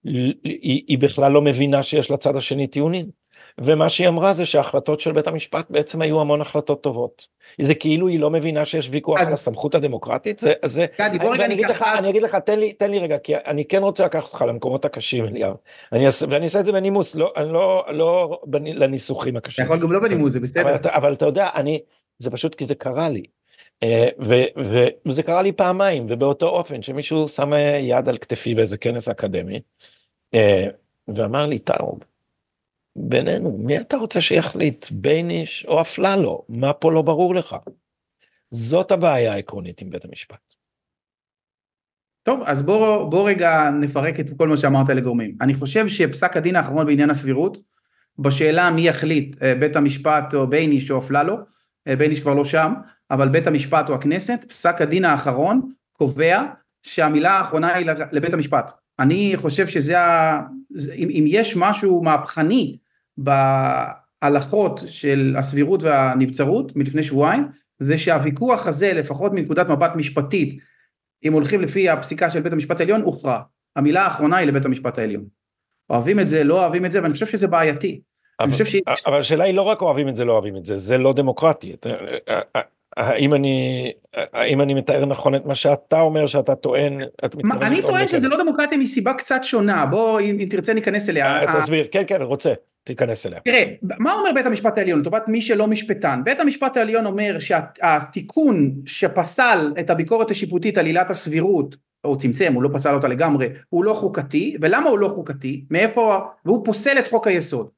היא, היא בכלל לא מבינה שיש לצד השני טיעונים. ומה שהיא אמרה זה שההחלטות של בית המשפט בעצם היו המון החלטות טובות. זה כאילו היא לא מבינה שיש ויכוח על הסמכות הדמוקרטית, זה, זה, רגע אני אגיד לך, אני אגיד לך, תן לי, תן לי רגע, כי אני כן רוצה לקחת אותך למקומות הקשים, אליהו. אני ואני אעשה את זה בנימוס, לא, אני לא, לא לניסוחים הקשים. אתה יכול גם לא בנימוס, זה בסדר. אבל, אבל אתה יודע, אני, זה פשוט כי זה קרה לי. אה, ו, וזה קרה לי פעמיים, ובאותו אופן, שמישהו שם יד על כתפי באיזה כנס אקדמי, אה, ואמר לי, טאוב, בינינו, מי אתה רוצה שיחליט, בייניש או אפללו? מה פה לא ברור לך? זאת הבעיה העקרונית עם בית המשפט. טוב, אז בוא, בוא רגע נפרק את כל מה שאמרת לגורמים. אני חושב שפסק הדין האחרון בעניין הסבירות, בשאלה מי יחליט, אה, בית המשפט או בייניש או אפללו, אה, בייניש כבר לא שם, אבל בית המשפט או הכנסת, פסק הדין האחרון קובע שהמילה האחרונה היא לבית המשפט. אני חושב שזה, ה... אם, אם יש משהו מהפכני בהלכות של הסבירות והנבצרות מלפני שבועיים, זה שהוויכוח הזה, לפחות מנקודת מבט משפטית, אם הולכים לפי הפסיקה של בית המשפט העליון, הוכרע. המילה האחרונה היא לבית המשפט העליון. אוהבים את זה, לא אוהבים את זה, ואני חושב שזה בעייתי. אבל, ש... אבל השאלה היא לא רק אוהבים את זה, לא אוהבים את זה, זה לא דמוקרטי. האם אני, האם אני מתאר נכון את מה שאתה אומר שאתה טוען, אני טוען שזה לא דמוקרטי מסיבה קצת שונה, בוא אם, אם תרצה ניכנס אליה. אה, תסביר, כן כן, רוצה. תיכנס אליה. תראה, מה אומר בית המשפט העליון לטובת מי שלא משפטן? בית המשפט העליון אומר שהתיקון שפסל את הביקורת השיפוטית על עילת הסבירות, או צמצם, הוא לא פסל אותה לגמרי, הוא לא חוקתי, ולמה הוא לא חוקתי? מאיפה, והוא פוסל את חוק היסוד.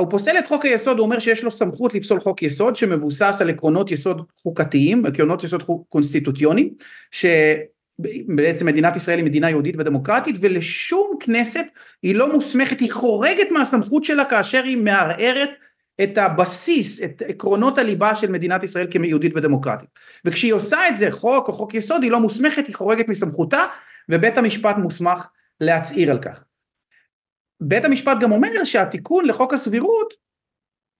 הוא פוסל את חוק היסוד, הוא אומר שיש לו סמכות לפסול חוק יסוד שמבוסס על עקרונות יסוד חוקתיים, עקרונות יסוד קונסטיטוציוניים, שבעצם מדינת ישראל היא מדינה יהודית ודמוקרטית ולשום כנסת היא לא מוסמכת, היא חורגת מהסמכות שלה כאשר היא מערערת את הבסיס, את עקרונות הליבה של מדינת ישראל כיהודית ודמוקרטית. וכשהיא עושה את זה, חוק או חוק יסוד, היא לא מוסמכת, היא חורגת מסמכותה, ובית המשפט מוסמך להצהיר על כך. בית המשפט גם אומר שהתיקון לחוק הסבירות,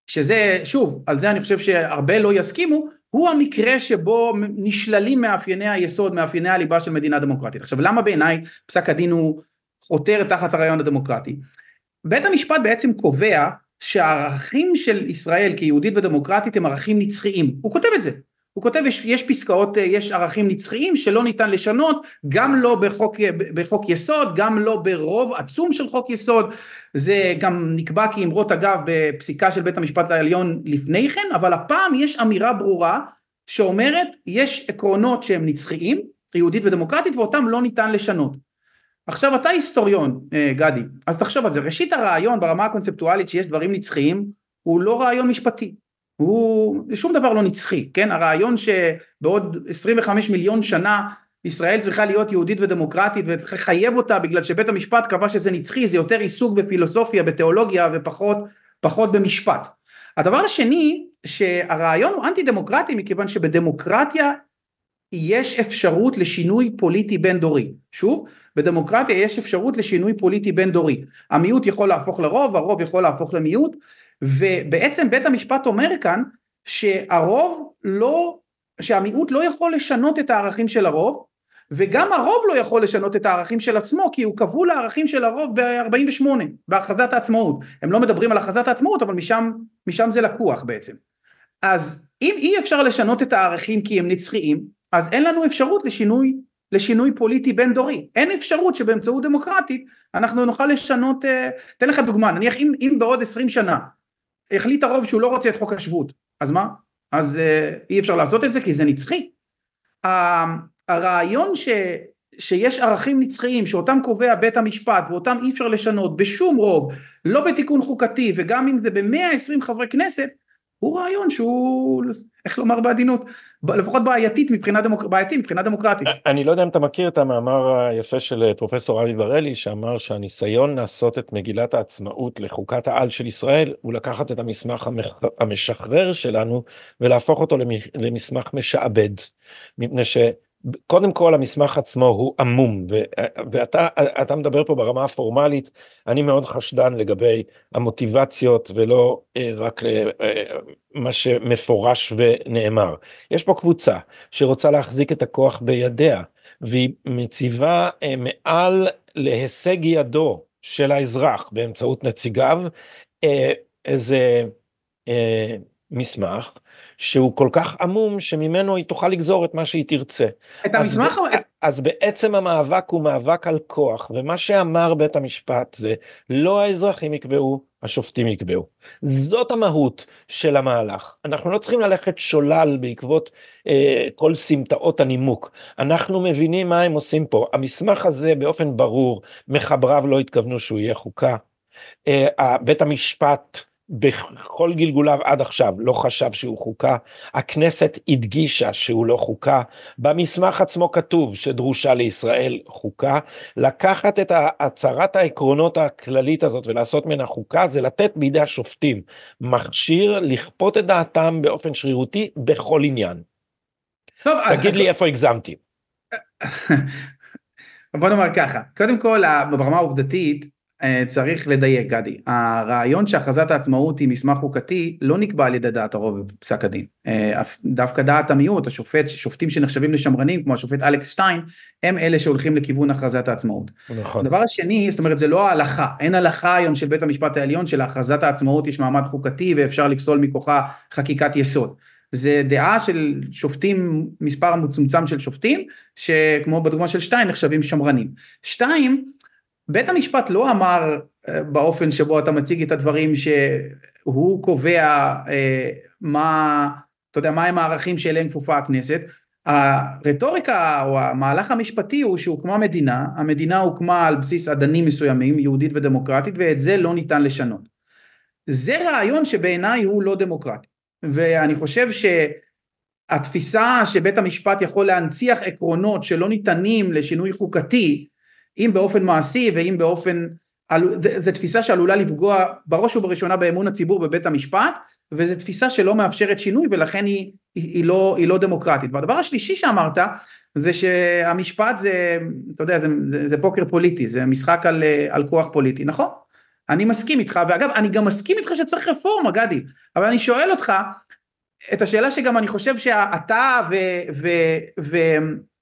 שזה, שוב, על זה אני חושב שהרבה לא יסכימו, הוא המקרה שבו נשללים מאפייני היסוד, מאפייני הליבה של מדינה דמוקרטית. עכשיו למה בעיניי פסק הדין הוא חותר תחת הרעיון הדמוקרטי? בית המשפט בעצם קובע שהערכים של ישראל כיהודית ודמוקרטית הם ערכים נצחיים, הוא כותב את זה, הוא כותב יש, יש פסקאות, יש ערכים נצחיים שלא ניתן לשנות, גם לא בחוק, בחוק יסוד, גם לא ברוב עצום של חוק יסוד, זה גם נקבע כאמרות אגב בפסיקה של בית המשפט העליון לפני כן, אבל הפעם יש אמירה ברורה שאומרת יש עקרונות שהם נצחיים, יהודית ודמוקרטית, ואותם לא ניתן לשנות. עכשיו אתה היסטוריון אה, גדי, אז תחשוב על זה, ראשית הרעיון ברמה הקונספטואלית שיש דברים נצחיים הוא לא רעיון משפטי, הוא שום דבר לא נצחי, כן? הרעיון שבעוד 25 מיליון שנה ישראל צריכה להיות יהודית ודמוקרטית וצריך לחייב אותה בגלל שבית המשפט קבע שזה נצחי, זה יותר עיסוק בפילוסופיה, בתיאולוגיה ופחות פחות במשפט. הדבר השני, שהרעיון הוא אנטי דמוקרטי מכיוון שבדמוקרטיה יש אפשרות לשינוי פוליטי בין דורי. שוב, בדמוקרטיה יש אפשרות לשינוי פוליטי בין דורי. המיעוט יכול להפוך לרוב, הרוב יכול להפוך למיעוט, ובעצם בית המשפט אומר כאן שהרוב לא, שהמיעוט לא יכול לשנות את הערכים של הרוב וגם הרוב לא יכול לשנות את הערכים של עצמו כי הוא כבול לערכים של הרוב ב-48 בהכרזת העצמאות. הם לא מדברים על הכרזת העצמאות אבל משם, משם זה לקוח בעצם. אז אם אי אפשר לשנות את הערכים כי הם נצחיים אז אין לנו אפשרות לשינוי לשינוי פוליטי בין דורי אין אפשרות שבאמצעות דמוקרטית אנחנו נוכל לשנות אה, תן לך דוגמה נניח אם, אם בעוד 20 שנה החליט הרוב שהוא לא רוצה את חוק השבות, אז מה? אז אה, אי אפשר לעשות את זה כי זה נצחי. הרעיון ש, שיש ערכים נצחיים שאותם קובע בית המשפט ואותם אי אפשר לשנות בשום רוב, לא בתיקון חוקתי וגם אם זה במאה עשרים חברי כנסת, הוא רעיון שהוא, איך לומר בעדינות, לפחות בעייתית מבחינה, דמוק... בעייתי מבחינה דמוקרטית. אני לא יודע אם אתה מכיר את המאמר היפה של אה, פרופסור אבי בראלי שאמר שהניסיון לעשות את מגילת העצמאות לחוקת העל של ישראל הוא לקחת את המסמך המשחרר שלנו ולהפוך אותו למסמך משעבד. מפני ש... קודם כל המסמך עצמו הוא עמום ואתה מדבר פה ברמה הפורמלית אני מאוד חשדן לגבי המוטיבציות ולא אה, רק אה, מה שמפורש ונאמר. יש פה קבוצה שרוצה להחזיק את הכוח בידיה והיא מציבה אה, מעל להישג ידו של האזרח באמצעות נציגיו איזה מסמך שהוא כל כך עמום שממנו היא תוכל לגזור את מה שהיא תרצה. את המסמך? אז, ב... אז בעצם המאבק הוא מאבק על כוח ומה שאמר בית המשפט זה לא האזרחים יקבעו השופטים יקבעו. זאת המהות של המהלך. אנחנו לא צריכים ללכת שולל בעקבות אה, כל סמטאות הנימוק. אנחנו מבינים מה הם עושים פה. המסמך הזה באופן ברור מחבריו לא התכוונו שהוא יהיה חוקה. אה, בית המשפט בכל גלגוליו עד עכשיו לא חשב שהוא חוקה, הכנסת הדגישה שהוא לא חוקה, במסמך עצמו כתוב שדרושה לישראל חוקה, לקחת את הצהרת העקרונות הכללית הזאת ולעשות ממנה חוקה זה לתת בידי השופטים מכשיר לכפות את דעתם באופן שרירותי בכל עניין. טוב, תגיד לי איפה הגזמתי. בוא נאמר ככה, קודם כל ברמה העובדתית צריך לדייק גדי, הרעיון שהכרזת העצמאות היא מסמך חוקתי לא נקבע על ידי דעת הרוב בפסק הדין, אה, דווקא דעת המיעוט, השופט, שופטים שנחשבים לשמרנים כמו השופט אלכס שטיין, הם אלה שהולכים לכיוון הכרזת העצמאות. נכון. הדבר השני, זאת אומרת זה לא ההלכה, אין הלכה היום של בית המשפט העליון שלהכרזת העצמאות יש מעמד חוקתי ואפשר לפסול מכוחה חקיקת יסוד. זה דעה של שופטים, מספר מצומצם של שופטים, שכמו בדוגמה של שטיין נחשבים שמרנים. שתיים, בית המשפט לא אמר אה, באופן שבו אתה מציג את הדברים שהוא קובע אה, מה, אתה יודע, מהם הערכים שאליהם כפופה הכנסת. הרטוריקה או המהלך המשפטי הוא שהוקמה מדינה, המדינה הוקמה על בסיס אדנים מסוימים, יהודית ודמוקרטית, ואת זה לא ניתן לשנות. זה רעיון שבעיניי הוא לא דמוקרטי. ואני חושב שהתפיסה שבית המשפט יכול להנציח עקרונות שלא ניתנים לשינוי חוקתי, אם באופן מעשי ואם באופן, זו תפיסה שעלולה לפגוע בראש ובראשונה באמון הציבור בבית המשפט, וזו תפיסה שלא מאפשרת שינוי ולכן היא, היא, היא, לא, היא לא דמוקרטית. והדבר השלישי שאמרת, זה שהמשפט זה, אתה יודע, זה, זה, זה פוקר פוליטי, זה משחק על, על כוח פוליטי, נכון? אני מסכים איתך, ואגב, אני גם מסכים איתך שצריך רפורמה, גדי, אבל אני שואל אותך, את השאלה שגם אני חושב שאתה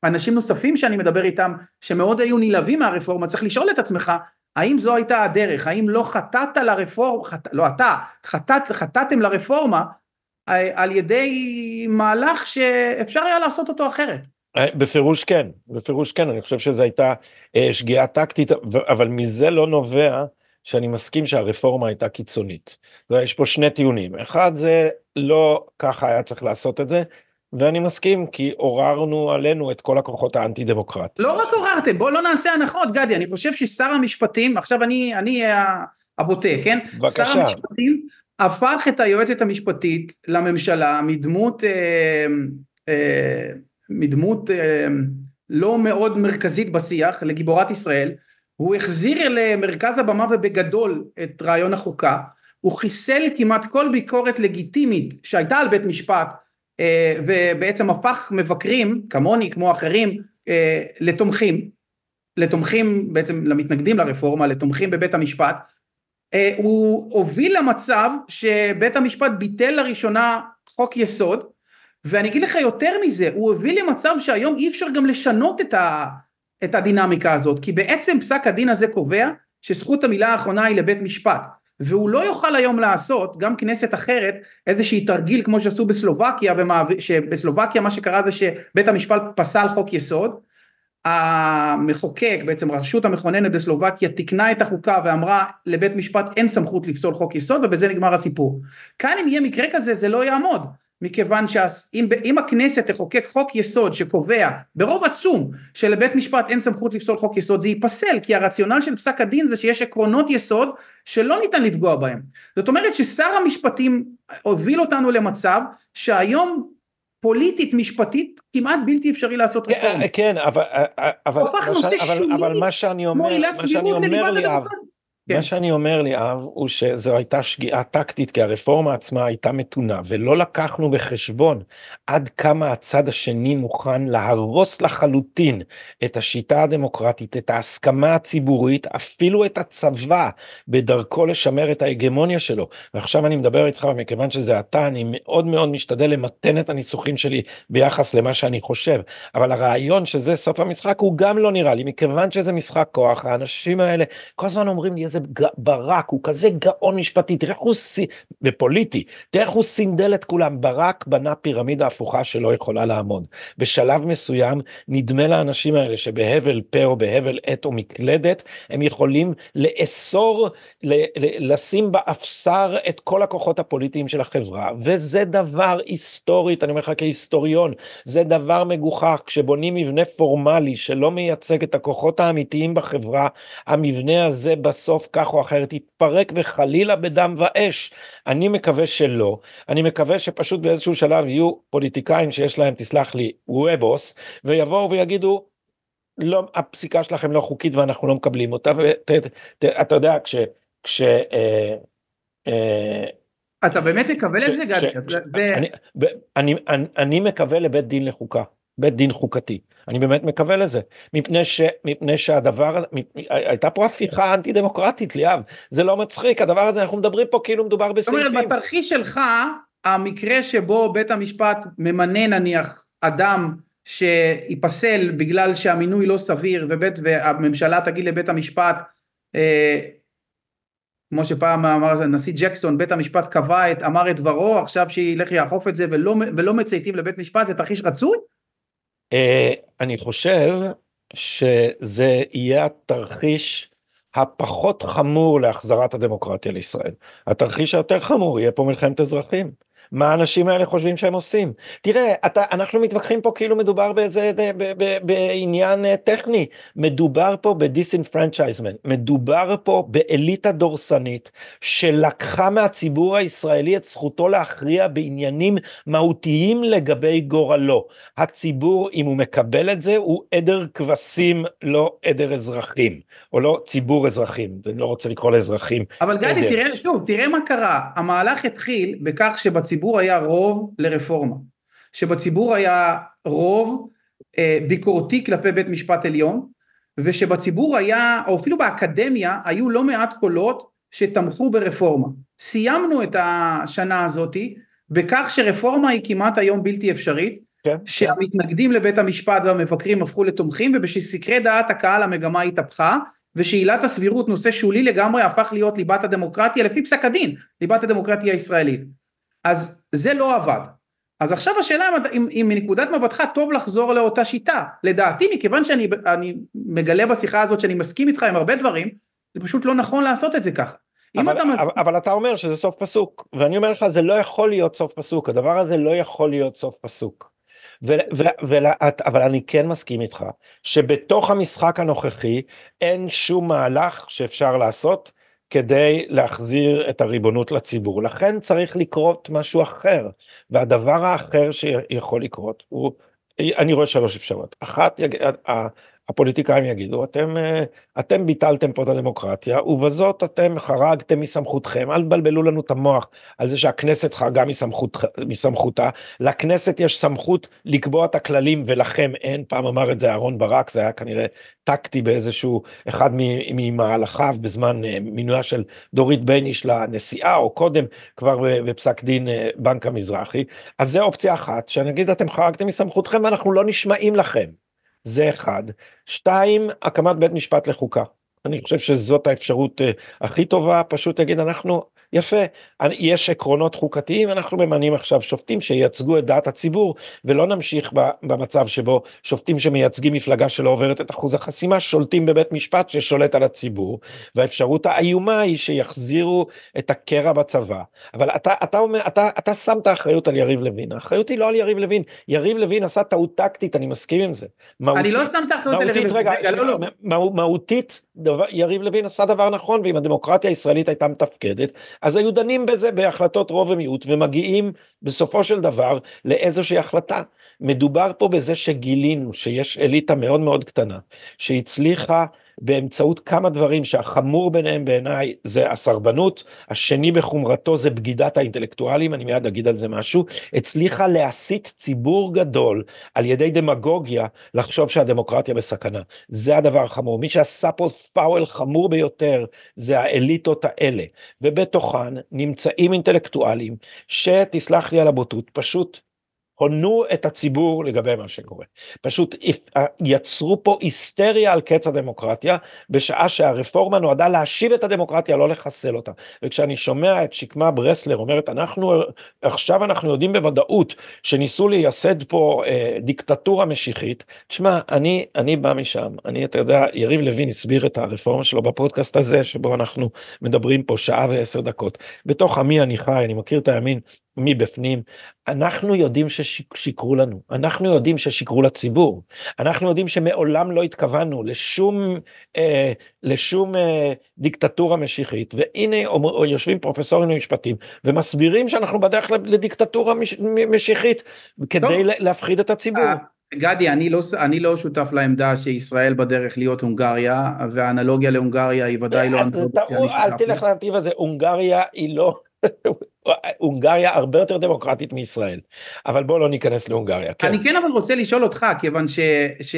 ואנשים נוספים שאני מדבר איתם, שמאוד היו נלהבים מהרפורמה, צריך לשאול את עצמך, האם זו הייתה הדרך, האם לא חטאת לרפורמה, חט, לא אתה, חטאת, חטאתם לרפורמה אה, על ידי מהלך שאפשר היה לעשות אותו אחרת. אה, בפירוש כן, בפירוש כן, אני חושב שזו הייתה אה, שגיאה טקטית, אבל מזה לא נובע שאני מסכים שהרפורמה הייתה קיצונית. ויש פה שני טיעונים, אחד זה לא ככה היה צריך לעשות את זה, ואני מסכים כי עוררנו עלינו את כל הכוחות האנטי דמוקרטיים. לא רק עוררתם, בוא לא נעשה הנחות גדי, אני חושב ששר המשפטים, עכשיו אני, אני הבוטה, כן? בבקשה. שר המשפטים הפך את היועצת המשפטית לממשלה מדמות, אה, אה, מדמות אה, לא מאוד מרכזית בשיח לגיבורת ישראל, הוא החזיר למרכז הבמה ובגדול את רעיון החוקה, הוא חיסל כמעט כל ביקורת לגיטימית שהייתה על בית משפט אה, ובעצם הפך מבקרים כמוני כמו אחרים אה, לתומכים, לתומכים בעצם למתנגדים לרפורמה, לתומכים בבית המשפט, אה, הוא הוביל למצב שבית המשפט ביטל לראשונה חוק יסוד ואני אגיד לך יותר מזה, הוא הוביל למצב שהיום אי אפשר גם לשנות את ה... את הדינמיקה הזאת, כי בעצם פסק הדין הזה קובע שזכות המילה האחרונה היא לבית משפט, והוא לא יוכל היום לעשות, גם כנסת אחרת, איזושהי תרגיל כמו שעשו בסלובקיה, שבסלובקיה מה שקרה זה שבית המשפט פסל חוק יסוד, המחוקק, בעצם רשות המכוננת בסלובקיה תיקנה את החוקה ואמרה לבית משפט אין סמכות לפסול חוק יסוד ובזה נגמר הסיפור. כאן אם יהיה מקרה כזה זה לא יעמוד. מכיוון שאם הכנסת תחוקק חוק יסוד שקובע ברוב עצום שלבית משפט אין סמכות לפסול חוק יסוד זה ייפסל כי הרציונל של פסק הדין זה שיש עקרונות יסוד שלא ניתן לפגוע בהם זאת אומרת ששר המשפטים הוביל אותנו למצב שהיום פוליטית משפטית כמעט בלתי אפשרי לעשות כן, רפורמה. כן אבל אבל, אבל, אבל מה שאני אומר, מה שאני אומר לי כן. מה שאני אומר לי אב הוא שזו הייתה שגיאה טקטית כי הרפורמה עצמה הייתה מתונה ולא לקחנו בחשבון עד כמה הצד השני מוכן להרוס לחלוטין את השיטה הדמוקרטית את ההסכמה הציבורית אפילו את הצבא בדרכו לשמר את ההגמוניה שלו ועכשיו אני מדבר איתך מכיוון שזה אתה אני מאוד מאוד משתדל למתן את הניסוחים שלי ביחס למה שאני חושב אבל הרעיון שזה סוף המשחק הוא גם לא נראה לי מכיוון שזה משחק כוח האנשים האלה כל הזמן אומרים לי איזה איזה ברק, הוא כזה גאון משפטי, תראה איך הוא, ופוליטי, תראה איך הוא סינדל את כולם, ברק בנה פירמידה הפוכה שלא יכולה לעמוד. בשלב מסוים נדמה לאנשים האלה שבהבל פה או בהבל עת או מקלדת, הם יכולים לאסור, לשים באפסר את כל הכוחות הפוליטיים של החברה, וזה דבר היסטורית, אני אומר לך כהיסטוריון, זה דבר מגוחך, כשבונים מבנה פורמלי שלא מייצג את הכוחות האמיתיים בחברה, המבנה הזה בסוף בסוף כך או אחרת יתפרק וחלילה בדם ואש. אני מקווה שלא, אני מקווה שפשוט באיזשהו שלב יהיו פוליטיקאים שיש להם, תסלח לי, וובוס, ויבואו ויגידו, לא, הפסיקה שלכם לא חוקית ואנחנו לא מקבלים אותה, ואתה יודע, כש... כש אה, אה, אתה באמת מקווה לזה, גדי? אני מקווה לבית דין לחוקה. בית דין חוקתי. אני באמת מקווה לזה, מפני, ש, מפני שהדבר, הייתה פה הפיכה אנטי דמוקרטית ליאב, זה לא מצחיק, הדבר הזה, אנחנו מדברים פה כאילו מדובר בסעיפים. זאת אומרת, בתרחיש שלך, המקרה שבו בית המשפט ממנה נניח אדם שייפסל בגלל שהמינוי לא סביר ובית, והממשלה תגיד לבית המשפט, אה, כמו שפעם אמר הנשיא ג'קסון, בית המשפט קבע את, אמר את דברו, עכשיו שילך יאכוף את זה ולא, ולא מצייתים לבית משפט, זה תרחיש רצוי? אה, אני חושב שזה יהיה התרחיש הפחות חמור להחזרת הדמוקרטיה לישראל. התרחיש היותר חמור יהיה פה מלחמת אזרחים. מה האנשים האלה חושבים שהם עושים. תראה, אתה, אנחנו מתווכחים פה כאילו מדובר באיזה, ב, ב, ב, בעניין אה, טכני, מדובר פה ב disenfranchisement, מדובר פה באליטה דורסנית שלקחה מהציבור הישראלי את זכותו להכריע בעניינים מהותיים לגבי גורלו. הציבור, אם הוא מקבל את זה, הוא עדר כבשים, לא עדר אזרחים, או לא ציבור אזרחים, אני לא רוצה לקרוא לאזרחים. אבל גדי, תראה שוב, תראה מה קרה, המהלך התחיל בכך שבציבור שבציבור היה רוב לרפורמה, שבציבור היה רוב אה, ביקורתי כלפי בית משפט עליון, ושבציבור היה, או אפילו באקדמיה, היו לא מעט קולות שתמכו ברפורמה. סיימנו את השנה הזאתי בכך שרפורמה היא כמעט היום בלתי אפשרית, כן, שהמתנגדים כן. לבית המשפט והמבקרים הפכו לתומכים ובשסקרי דעת הקהל המגמה התהפכה ושעילת הסבירות נושא שולי לגמרי הפך להיות ליבת הדמוקרטיה לפי פסק הדין, ליבת הדמוקרטיה הישראלית. אז זה לא עבד. אז עכשיו השאלה אם, אם מנקודת מבטך טוב לחזור לאותה שיטה. לדעתי מכיוון שאני מגלה בשיחה הזאת שאני מסכים איתך עם הרבה דברים, זה פשוט לא נכון לעשות את זה ככה. אבל, אתה... אבל, אבל אתה אומר שזה סוף פסוק, ואני אומר לך זה לא יכול להיות סוף פסוק, הדבר הזה לא יכול להיות סוף פסוק. ו, ו, ו, אבל אני כן מסכים איתך שבתוך המשחק הנוכחי אין שום מהלך שאפשר לעשות כדי להחזיר את הריבונות לציבור. לכן צריך לקרות משהו אחר, והדבר האחר שיכול לקרות הוא, אני רואה שלוש אפשרויות. אחת, הפוליטיקאים יגידו, אתם, אה, אתם ביטלתם פה את הדמוקרטיה, ובזאת אתם חרגתם מסמכותכם, אל תבלבלו לנו את המוח על זה שהכנסת חרגה מסמכות, מסמכותה, לכנסת יש סמכות לקבוע את הכללים ולכם אין, פעם אמר את זה אהרן ברק, זה היה כנראה טקטי באיזשהו, אחד ממהלכיו בזמן אה, מינויה של דורית בייניש לנשיאה, או קודם כבר בפסק דין אה, בנק המזרחי, אז זה אופציה אחת, שנגיד אתם חרגתם מסמכותכם ואנחנו לא נשמעים לכם. זה אחד. שתיים, הקמת בית משפט לחוקה. אני חושב שזאת האפשרות uh, הכי טובה, פשוט להגיד אנחנו, יפה, יש עקרונות חוקתיים, אנחנו ממנים עכשיו שופטים שייצגו את דעת הציבור, ולא נמשיך במצב שבו שופטים שמייצגים מפלגה שלא עוברת את אחוז החסימה, שולטים בבית משפט ששולט על הציבור, והאפשרות האיומה היא שיחזירו את הקרע בצבא. אבל אתה, אתה, אומר, אתה, אתה שם את האחריות על יריב לוין, האחריות היא לא על יריב לוין, יריב לוין עשה טעות טקטית, אני מסכים עם זה. מהותית, אני לא שם את האחריות על יריב לוין, רגע, לא, לא. מהותית, דבר, יריב לוין עשה דבר נכון, ואם הדמוקרטיה הישראלית הייתה מתפקדת, אז היו דנים בזה בהחלטות רוב ומיעוט, ומגיעים בסופו של דבר לאיזושהי החלטה. מדובר פה בזה שגילינו שיש אליטה מאוד מאוד קטנה, שהצליחה באמצעות כמה דברים שהחמור ביניהם בעיניי זה הסרבנות, השני בחומרתו זה בגידת האינטלקטואלים, אני מיד אגיד על זה משהו, הצליחה להסית ציבור גדול על ידי דמגוגיה לחשוב שהדמוקרטיה בסכנה. זה הדבר החמור. מי שעשה פה פאוול חמור ביותר זה האליטות האלה, ובתוכן נמצאים אינטלקטואלים שתסלח לי על הבוטות, פשוט הונו את הציבור לגבי מה שקורה. פשוט אה, יצרו פה היסטריה על קץ הדמוקרטיה, בשעה שהרפורמה נועדה להשיב את הדמוקרטיה, לא לחסל אותה. וכשאני שומע את שקמה ברסלר אומרת, אנחנו, עכשיו אנחנו יודעים בוודאות שניסו לייסד פה אה, דיקטטורה משיחית, תשמע, אני, אני בא משם, אני, אתה יודע, יריב לוין הסביר את הרפורמה שלו בפודקאסט הזה, שבו אנחנו מדברים פה שעה ועשר דקות. בתוך עמי אני חי, אני מכיר את הימין מבפנים. אנחנו יודעים ששיקרו לנו, אנחנו יודעים ששיקרו לציבור, אנחנו יודעים שמעולם לא התכוונו לשום, אה, לשום אה, דיקטטורה משיחית, והנה יושבים פרופסורים למשפטים ומסבירים שאנחנו בדרך לדיקטטורה מש, משיחית כדי טוב. להפחיד את הציבור. אה, גדי, אני לא, אני לא שותף לעמדה שישראל בדרך להיות הונגריה, והאנלוגיה להונגריה היא ודאי לא אה, אנלוגיה אל תלך לנתיב הזה, הונגריה היא לא... הונגריה הרבה יותר דמוקרטית מישראל, אבל בוא לא ניכנס להונגריה. כן. אני כן אבל רוצה לשאול אותך, כיוון ש... ש...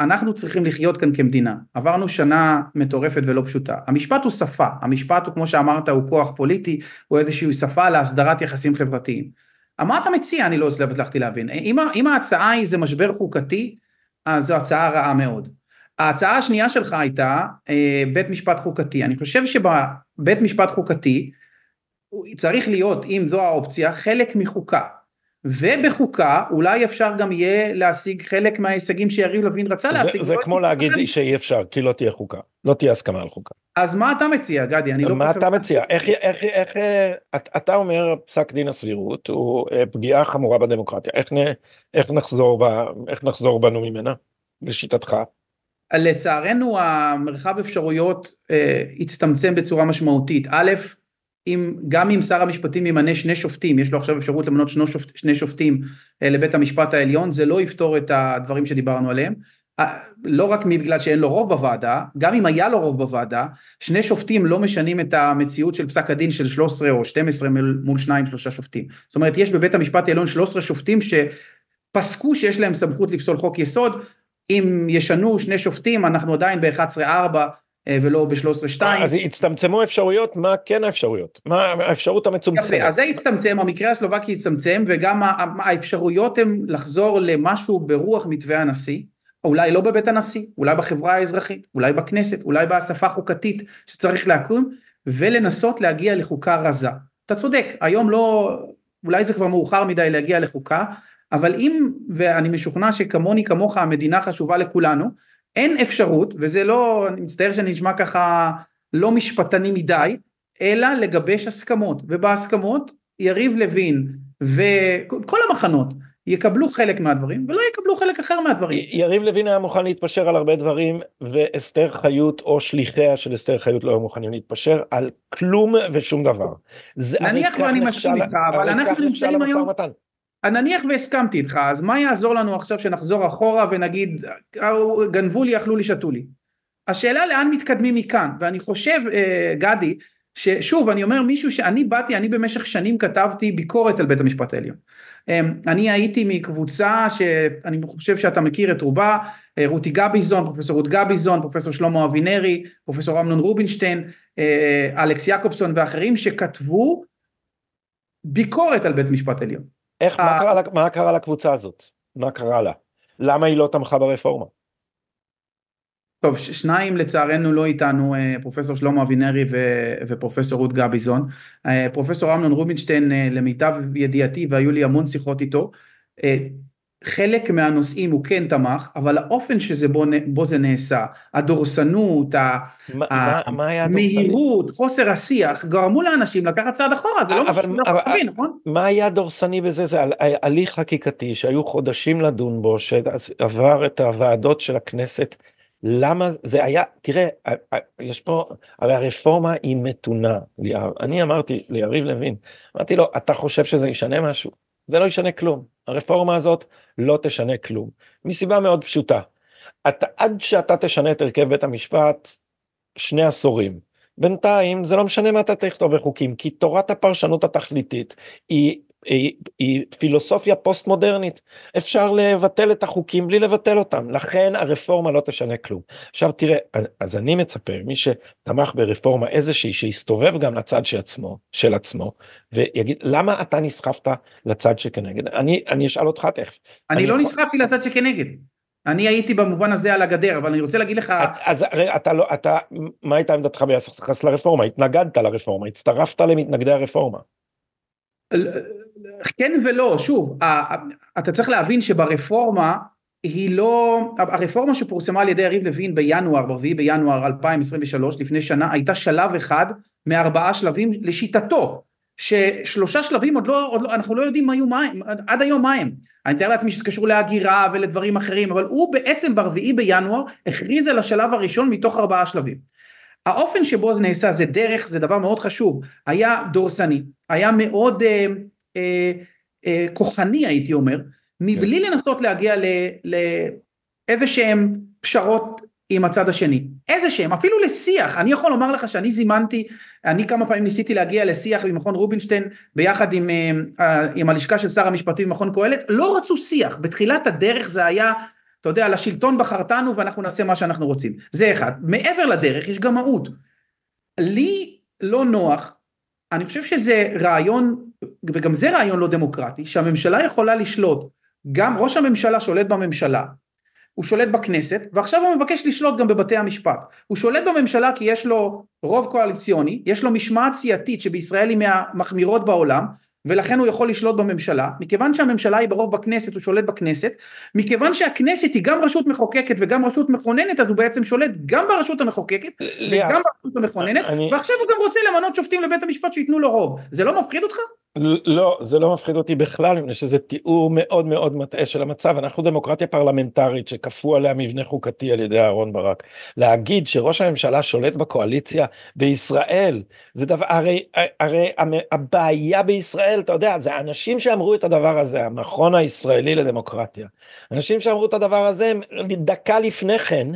אנחנו צריכים לחיות כאן כמדינה, עברנו שנה מטורפת ולא פשוטה, המשפט הוא שפה, המשפט הוא כמו שאמרת הוא כוח פוליטי, הוא איזושהי שפה להסדרת יחסים חברתיים. מה אתה מציע? אני לא הצלחתי להבין. אם, אם ההצעה היא זה משבר חוקתי, אז זו הצעה רעה מאוד. ההצעה השנייה שלך הייתה אה, בית משפט חוקתי. אני חושב שבבית משפט חוקתי צריך להיות, אם זו האופציה, חלק מחוקה. ובחוקה אולי אפשר גם יהיה להשיג חלק מההישגים שיריב לוין רצה להשיג. זה כמו להגיד שאי אפשר, כי לא תהיה חוקה, לא תהיה הסכמה על חוקה. אז מה אתה מציע, גדי? אני לא... מה אתה מציע? איך, איך, איך, אתה אומר פסק דין הסבירות הוא אה, פגיעה חמורה בדמוקרטיה, איך, איך, נחזור, ב, איך נחזור בנו ממנה, לשיטתך? לצערנו המרחב אפשרויות אה, הצטמצם בצורה משמעותית. א', אם, גם אם שר המשפטים ימנה שני שופטים, יש לו עכשיו אפשרות למנות שני, שופט, שני שופטים אה, לבית המשפט העליון, זה לא יפתור את הדברים שדיברנו עליהם. אה, לא רק בגלל שאין לו רוב בוועדה, גם אם היה לו רוב בוועדה, שני שופטים לא משנים את המציאות של פסק הדין של 13 או 12 מול שניים שלושה שופטים. זאת אומרת, יש בבית המשפט העליון 13 שופטים שפסקו שיש להם סמכות לפסול חוק יסוד, אם ישנו שני שופטים, אנחנו עדיין ב-11-4 אה, ולא ב-13-2. אז הצטמצמו אפשרויות, מה כן האפשרויות? מה האפשרות המצומצמת? יפה, אז זה הצטמצם, המקרה הסלובקי הצטמצם, וגם האפשרויות הן לחזור למשהו ברוח מתווה הנשיא, אולי לא בבית הנשיא, אולי בחברה האזרחית, אולי בכנסת, אולי באספה חוקתית שצריך להקום, ולנסות להגיע לחוקה רזה. אתה צודק, היום לא, אולי זה כבר מאוחר מדי להגיע לחוקה, אבל אם, ואני משוכנע שכמוני כמוך המדינה חשובה לכולנו, אין אפשרות, וזה לא, אני מצטער שאני נשמע ככה לא משפטני מדי, אלא לגבש הסכמות, ובהסכמות יריב לוין וכל המחנות יקבלו חלק מהדברים ולא יקבלו חלק אחר מהדברים. יריב לוין היה מוכן להתפשר על הרבה דברים ואסתר חיות או שליחיה של אסתר חיות לא היו מוכנים להתפשר על כלום ושום דבר. נניח ואני מסכים איתך אבל אנחנו נמצאים היום, נניח והסכמתי איתך, אז מה יעזור לנו עכשיו שנחזור אחורה ונגיד גנבו לי, אכלו לי, שתו לי. השאלה לאן מתקדמים מכאן, ואני חושב אה, גדי, ששוב אני אומר מישהו שאני באתי, אני במשך שנים כתבתי ביקורת על בית המשפט העליון. אה, אני הייתי מקבוצה שאני חושב שאתה מכיר את רובה, אה, רותי גביזון, פרופסור רות גביזון, פרופסור שלמה אבינרי, פרופסור אמנון רובינשטיין, אלכס יעקובסון ואחרים שכתבו ביקורת על בית משפט עליון. איך, מה, קרה, מה קרה לקבוצה הזאת? מה קרה לה? למה היא לא תמכה ברפורמה? טוב, שניים לצערנו לא איתנו, אה, פרופסור שלמה אבינרי ופרופסור רות גביזון. אה, פרופסור אמנון רובינשטיין, אה, למיטב ידיעתי, והיו לי המון שיחות איתו, חלק מהנושאים הוא כן תמך, אבל האופן שזה בו, בו זה נעשה, הדורסנות, המהירות, חוסר השיח, גרמו לאנשים לקחת צעד אחורה, זה לא משהו שאנחנו חושבים, נכון? מה היה דורסני בזה? זה הליך חקיקתי שהיו חודשים לדון בו, שעבר את הוועדות של הכנסת. למה זה היה, תראה, יש פה, הרי הרפורמה היא מתונה. אני אמרתי ליריב לוין, אמרתי לו, אתה חושב שזה ישנה משהו? זה לא ישנה כלום. הרפורמה הזאת לא תשנה כלום. מסיבה מאוד פשוטה. אתה, עד שאתה תשנה את הרכב בית המשפט, שני עשורים. בינתיים זה לא משנה מה אתה תכתוב בחוקים, כי תורת הפרשנות התכליתית היא היא, היא פילוסופיה פוסט מודרנית אפשר לבטל את החוקים בלי לבטל אותם לכן הרפורמה לא תשנה כלום עכשיו תראה אז אני מצפה מי שתמך ברפורמה איזושהי שיסתובב גם לצד של עצמו של עצמו ויגיד למה אתה נסחפת לצד שכנגד אני אני אשאל אותך תכף. אני, אני לא יכול... נסחפתי לצד שכנגד. אני הייתי במובן הזה על הגדר אבל אני רוצה להגיד לך אז הרי אתה לא אתה מה הייתה עמדתך ביחס לרפורמה התנגדת לרפורמה הצטרפת למתנגדי הרפורמה. כן ולא, שוב, אתה צריך להבין שברפורמה היא לא, הרפורמה שפורסמה על ידי יריב לוין בינואר, ב-4 בינואר 2023, לפני שנה, הייתה שלב אחד מארבעה שלבים לשיטתו, ששלושה שלבים עוד לא, עוד לא, אנחנו לא יודעים מה היו מה הם, עד היום מה הם. אני מתאר לעצמי שזה קשור להגירה ולדברים אחרים, אבל הוא בעצם ברביעי בינואר הכריז על השלב הראשון מתוך ארבעה שלבים. האופן שבו זה נעשה זה דרך, זה דבר מאוד חשוב, היה דורסני, היה מאוד אה, אה, אה, כוחני הייתי אומר, מבלי כן. לנסות להגיע לאיזה שהם פשרות עם הצד השני, איזה שהם, אפילו לשיח, אני יכול לומר לך שאני זימנתי, אני כמה פעמים ניסיתי להגיע לשיח במכון רובינשטיין ביחד עם, אה, עם הלשכה של שר המשפטים במכון קהלת, לא רצו שיח, בתחילת הדרך זה היה, אתה יודע, לשלטון בחרתנו ואנחנו נעשה מה שאנחנו רוצים, זה אחד, מעבר לדרך יש גם מהות, לי לא נוח, אני חושב שזה רעיון, וגם זה רעיון לא דמוקרטי, שהממשלה יכולה לשלוט, גם ראש הממשלה שולט בממשלה, הוא שולט בכנסת, ועכשיו הוא מבקש לשלוט גם בבתי המשפט. הוא שולט בממשלה כי יש לו רוב קואליציוני, יש לו משמעת סיעתית שבישראל היא מהמחמירות בעולם, ולכן הוא יכול לשלוט בממשלה, מכיוון שהממשלה היא ברוב בכנסת הוא שולט בכנסת, מכיוון שהכנסת היא גם רשות מחוקקת וגם רשות מכוננת אז הוא בעצם שולט גם ברשות המחוקקת וגם ברשות המכוננת, ועכשיו הוא גם רוצה למנות שופטים לבית המשפט שייתנו לו רוב, זה לא מפחיד אותך? לא, זה לא מפחיד אותי בכלל, מפני שזה תיאור מאוד מאוד מטעה של המצב. אנחנו דמוקרטיה פרלמנטרית שכפו עליה מבנה חוקתי על ידי אהרן ברק. להגיד שראש הממשלה שולט בקואליציה בישראל, זה דבר, הרי, הרי הבעיה בישראל, אתה יודע, זה אנשים שאמרו את הדבר הזה, המכון הישראלי לדמוקרטיה. אנשים שאמרו את הדבר הזה, דקה לפני כן,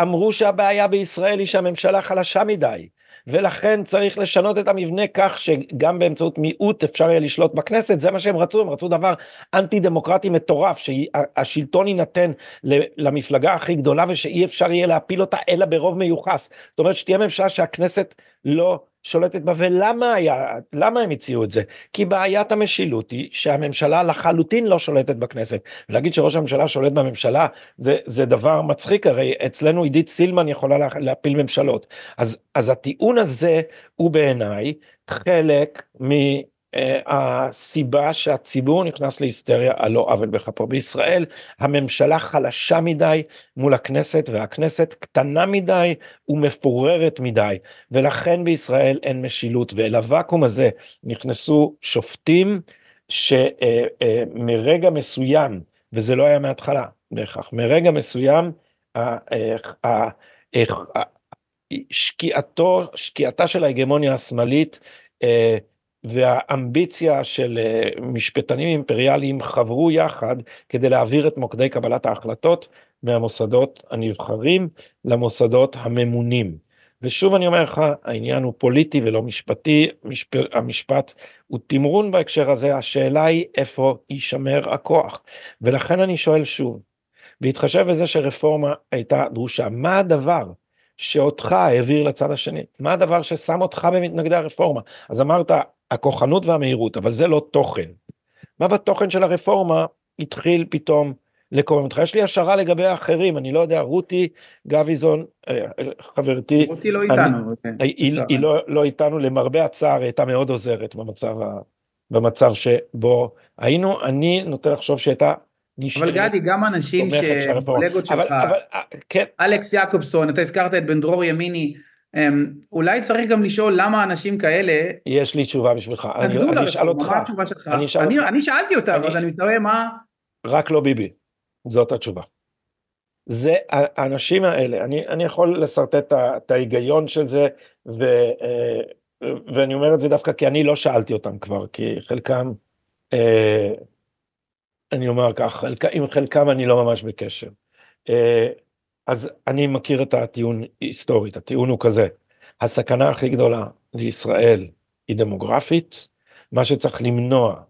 אמרו שהבעיה בישראל היא שהממשלה חלשה מדי. ולכן צריך לשנות את המבנה כך שגם באמצעות מיעוט אפשר יהיה לשלוט בכנסת, זה מה שהם רצו, הם רצו דבר אנטי דמוקרטי מטורף, שהשלטון יינתן למפלגה הכי גדולה ושאי אפשר יהיה להפיל אותה אלא ברוב מיוחס. זאת אומרת שתהיה ממשלה שהכנסת לא שולטת בה, ולמה היה, למה הם הציעו את זה? כי בעיית המשילות היא שהממשלה לחלוטין לא שולטת בכנסת. להגיד שראש הממשלה שולט בממשלה זה, זה דבר מצחיק, הרי אצלנו עידית סילמן יכולה לה, להפיל ממשלות. אז, אז הטיעון הזה הוא בעיניי חלק מ... אה, הסיבה שהציבור נכנס להיסטריה על לא עוול בכפו. בישראל הממשלה חלשה מדי מול הכנסת והכנסת קטנה מדי ומפוררת מדי ולכן בישראל אין משילות ואל הוואקום הזה נכנסו שופטים שמרגע אה, אה, מסוים וזה לא היה מההתחלה בהכרח מרגע מסוים שקיעתו שקיעתה של ההגמוניה השמאלית והאמביציה של אה, משפטנים אימפריאליים חברו יחד כדי להעביר את מוקדי קבלת ההחלטות מהמוסדות הנבחרים למוסדות הממונים. ושוב אני אומר לך, העניין הוא פוליטי ולא משפטי, משפ... המשפט הוא תמרון בהקשר הזה, השאלה היא איפה יישמר הכוח. ולכן אני שואל שוב, בהתחשב בזה שרפורמה הייתה דרושה, מה הדבר שאותך העביר לצד השני? מה הדבר ששם אותך במתנגדי הרפורמה? אז אמרת, הכוחנות והמהירות, אבל זה לא תוכן. מה בתוכן של הרפורמה התחיל פתאום לקומם אותך? יש לי השערה לגבי האחרים, אני לא יודע, רותי גביזון, אה, חברתי, רותי לא איתנו, אני, כן, היא, היא לא, לא איתנו, למרבה הצער, היא הייתה מאוד עוזרת במצב, ה, במצב שבו היינו, אני נוטה לחשוב שהייתה אבל גדי, גם אנשים שקולגות שלך, אבל, אבל, אה, כן. אלכס יעקובסון, אתה הזכרת את בן דרור ימיני, אולי צריך גם לשאול למה אנשים כאלה... יש לי תשובה בשבילך, אני, אני אשאל אותך. אני, אני, אני שאלתי אותה, אז אני מתאר מה... רק לא ביבי, זאת התשובה. זה האנשים האלה, אני, אני יכול לשרטט את ההיגיון של זה, ו, אה, ואני אומר את זה דווקא כי אני לא שאלתי אותם כבר, כי חלקם, אה, אני אומר כך, חלק, עם חלקם אני לא ממש בקשר. אז אני מכיר את הטיעון היסטורית, הטיעון הוא כזה, הסכנה הכי גדולה לישראל היא דמוגרפית, מה שצריך למנוע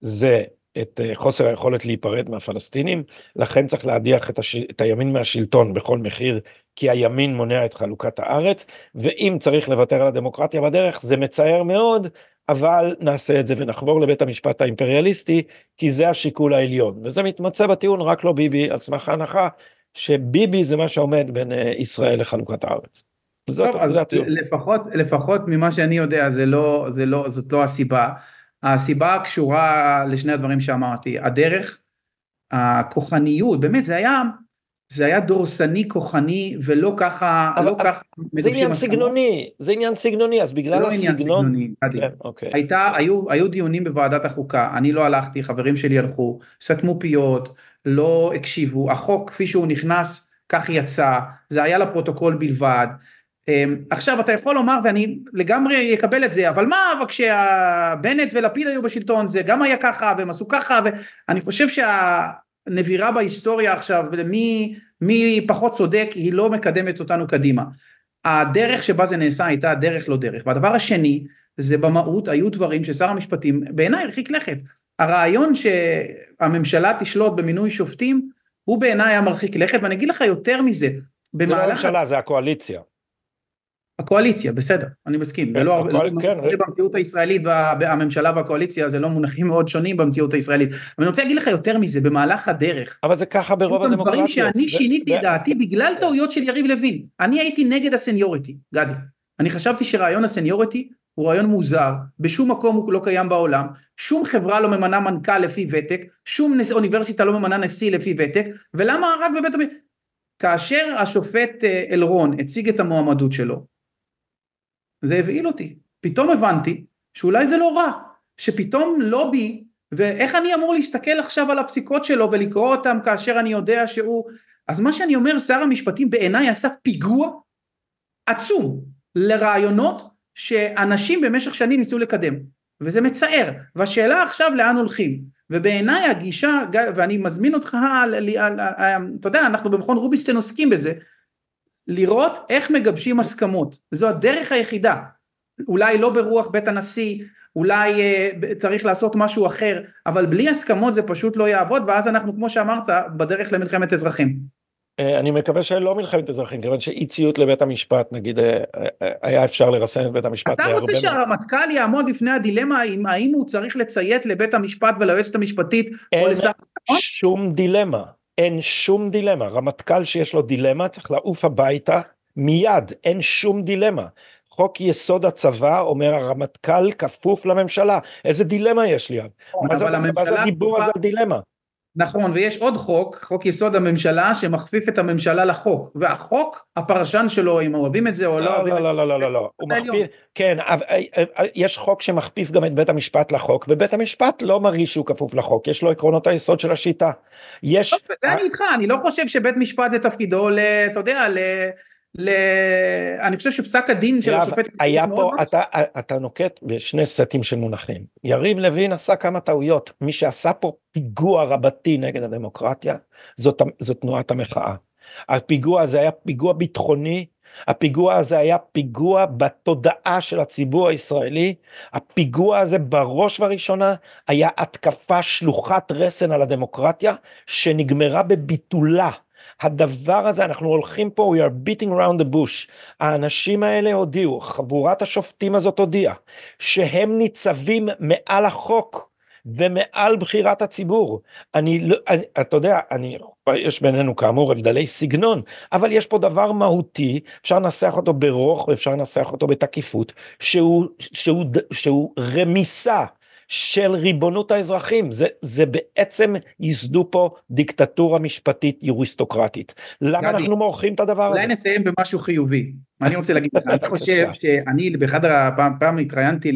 זה את אה, חוסר היכולת להיפרד מהפלסטינים, לכן צריך להדיח את, הש... את הימין מהשלטון בכל מחיר, כי הימין מונע את חלוקת הארץ, ואם צריך לוותר על הדמוקרטיה בדרך, זה מצער מאוד, אבל נעשה את זה ונחבור לבית המשפט האימפריאליסטי, כי זה השיקול העליון, וזה מתמצא בטיעון רק לא ביבי, על סמך ההנחה שביבי זה מה שעומד בין אה, ישראל לחלוקת הארץ. זאת, טוב, אז לפחות, לפחות ממה שאני יודע זה לא, זה לא, זאת לא הסיבה. הסיבה קשורה לשני הדברים שאמרתי, הדרך, הכוחניות, באמת זה היה, זה היה דורסני, כוחני, ולא ככה, אבל, לא ככה. זה עניין סגנוני, זה עניין סגנוני, אז בגלל לא הסגנון... סגנוני, כן, אוקיי. הייתה, היו, היו דיונים בוועדת החוקה, אני לא הלכתי, חברים שלי הלכו, סתמו פיות, לא הקשיבו, החוק כפי שהוא נכנס, כך יצא, זה היה לפרוטוקול בלבד. אמ, עכשיו אתה יכול לומר ואני לגמרי אקבל את זה אבל מה אבל כשבנט ולפיד היו בשלטון זה גם היה ככה והם עשו ככה ואני חושב שהנבירה בהיסטוריה עכשיו מי, מי פחות צודק היא לא מקדמת אותנו קדימה. הדרך שבה זה נעשה הייתה דרך לא דרך והדבר השני זה במהות היו דברים ששר המשפטים בעיניי הרחיק לכת הרעיון שהממשלה תשלוט במינוי שופטים הוא בעיניי היה מרחיק לכת ואני אגיד לך יותר מזה זה לא הממשלה זה הקואליציה. הקואליציה, בסדר, אני מסכים, כן, ולא, הקואל... לא, כן, לא, במציאות הישראלית, הממשלה והקואליציה זה לא מונחים מאוד שונים במציאות הישראלית, אבל אני רוצה להגיד לך יותר מזה, במהלך הדרך, אבל זה ככה ברוב הדמוקרטיות, דברים שאני שיניתי את ו... דעתי בגלל טעויות של יריב לוין, אני הייתי נגד הסניוריטי, גדי, אני חשבתי שרעיון הסניוריטי הוא רעיון מוזר, בשום מקום הוא לא קיים בעולם, שום חברה לא ממנה מנכ"ל לפי ותק, שום אוניברסיטה לא ממנה נשיא לפי ותק, ולמה רק בבית המ... כאשר השופט אה, אלרון הציג את המועמדות שלו, זה הבהיל אותי. פתאום הבנתי שאולי זה לא רע, שפתאום לובי, ואיך אני אמור להסתכל עכשיו על הפסיקות שלו ולקרוא אותם כאשר אני יודע שהוא... אז מה שאני אומר, שר המשפטים בעיניי עשה פיגוע עצום לרעיונות שאנשים במשך שנים ניסו לקדם, וזה מצער, והשאלה עכשיו לאן הולכים, ובעיניי הגישה, ואני מזמין אותך, אתה יודע, אנחנו במכון רובינשטיין עוסקים בזה, לראות איך מגבשים הסכמות, זו הדרך היחידה, אולי לא ברוח בית הנשיא, אולי אה, צריך לעשות משהו אחר, אבל בלי הסכמות זה פשוט לא יעבוד, ואז אנחנו כמו שאמרת בדרך למלחמת אזרחים. אה, אני מקווה שלא מלחמת אזרחים, כיוון שאי ציות לבית המשפט, נגיד, אה, אה, היה אפשר לרסן את בית המשפט. אתה רוצה שהרמטכ"ל יעמוד בפני הדילמה אם האם הוא צריך לציית לבית המשפט וליועצת המשפטית או לשר... אין שום דילמה. אין שום דילמה, רמטכ"ל שיש לו דילמה צריך לעוף הביתה מיד, אין שום דילמה. חוק יסוד הצבא אומר הרמטכ"ל כפוף לממשלה, איזה דילמה יש לי? מה זה הדיבור הזה על דילמה? נכון, ויש עוד חוק, חוק יסוד הממשלה, שמכפיף את הממשלה לחוק, והחוק, הפרשן שלו, אם אוהבים את זה או לא... לא, לא לא, לא, לא, לא, לא, לא, לא. הוא מכפיף, כן, אה, אה, יש חוק שמכפיף גם את בית המשפט לחוק, ובית המשפט לא מרגיש שהוא כפוף לחוק, יש לו עקרונות היסוד של השיטה. יש... טוב, בזה אני איתך, אני לא חושב שבית משפט זה תפקידו אתה יודע, אני חושב שפסק הדין של השופט... היה פה, אתה, אתה נוקט בשני סטים של מונחים. יריב לוין עשה כמה טעויות. מי שעשה פה פיגוע רבתי נגד הדמוקרטיה, זאת, זאת תנועת המחאה. הפיגוע הזה היה פיגוע ביטחוני, הפיגוע הזה היה פיגוע בתודעה של הציבור הישראלי, הפיגוע הזה בראש ובראשונה היה התקפה שלוחת רסן על הדמוקרטיה, שנגמרה בביטולה. הדבר הזה אנחנו הולכים פה we are beating around the bush. האנשים האלה הודיעו חבורת השופטים הזאת הודיעה שהם ניצבים מעל החוק ומעל בחירת הציבור. אני לא אני, אתה יודע אני יש בינינו כאמור הבדלי סגנון אבל יש פה דבר מהותי אפשר לנסח אותו ברוך ואפשר לנסח אותו בתקיפות שהוא שהוא שהוא רמיסה של ריבונות האזרחים, זה, זה בעצם ייסדו פה דיקטטורה משפטית יוריסטוקרטית. למה גדי, אנחנו מורחים את הדבר אולי הזה? אולי נסיים במשהו חיובי. אני רוצה להגיד לך, אני חושב שאני באחד הפעם פעם התראיינתי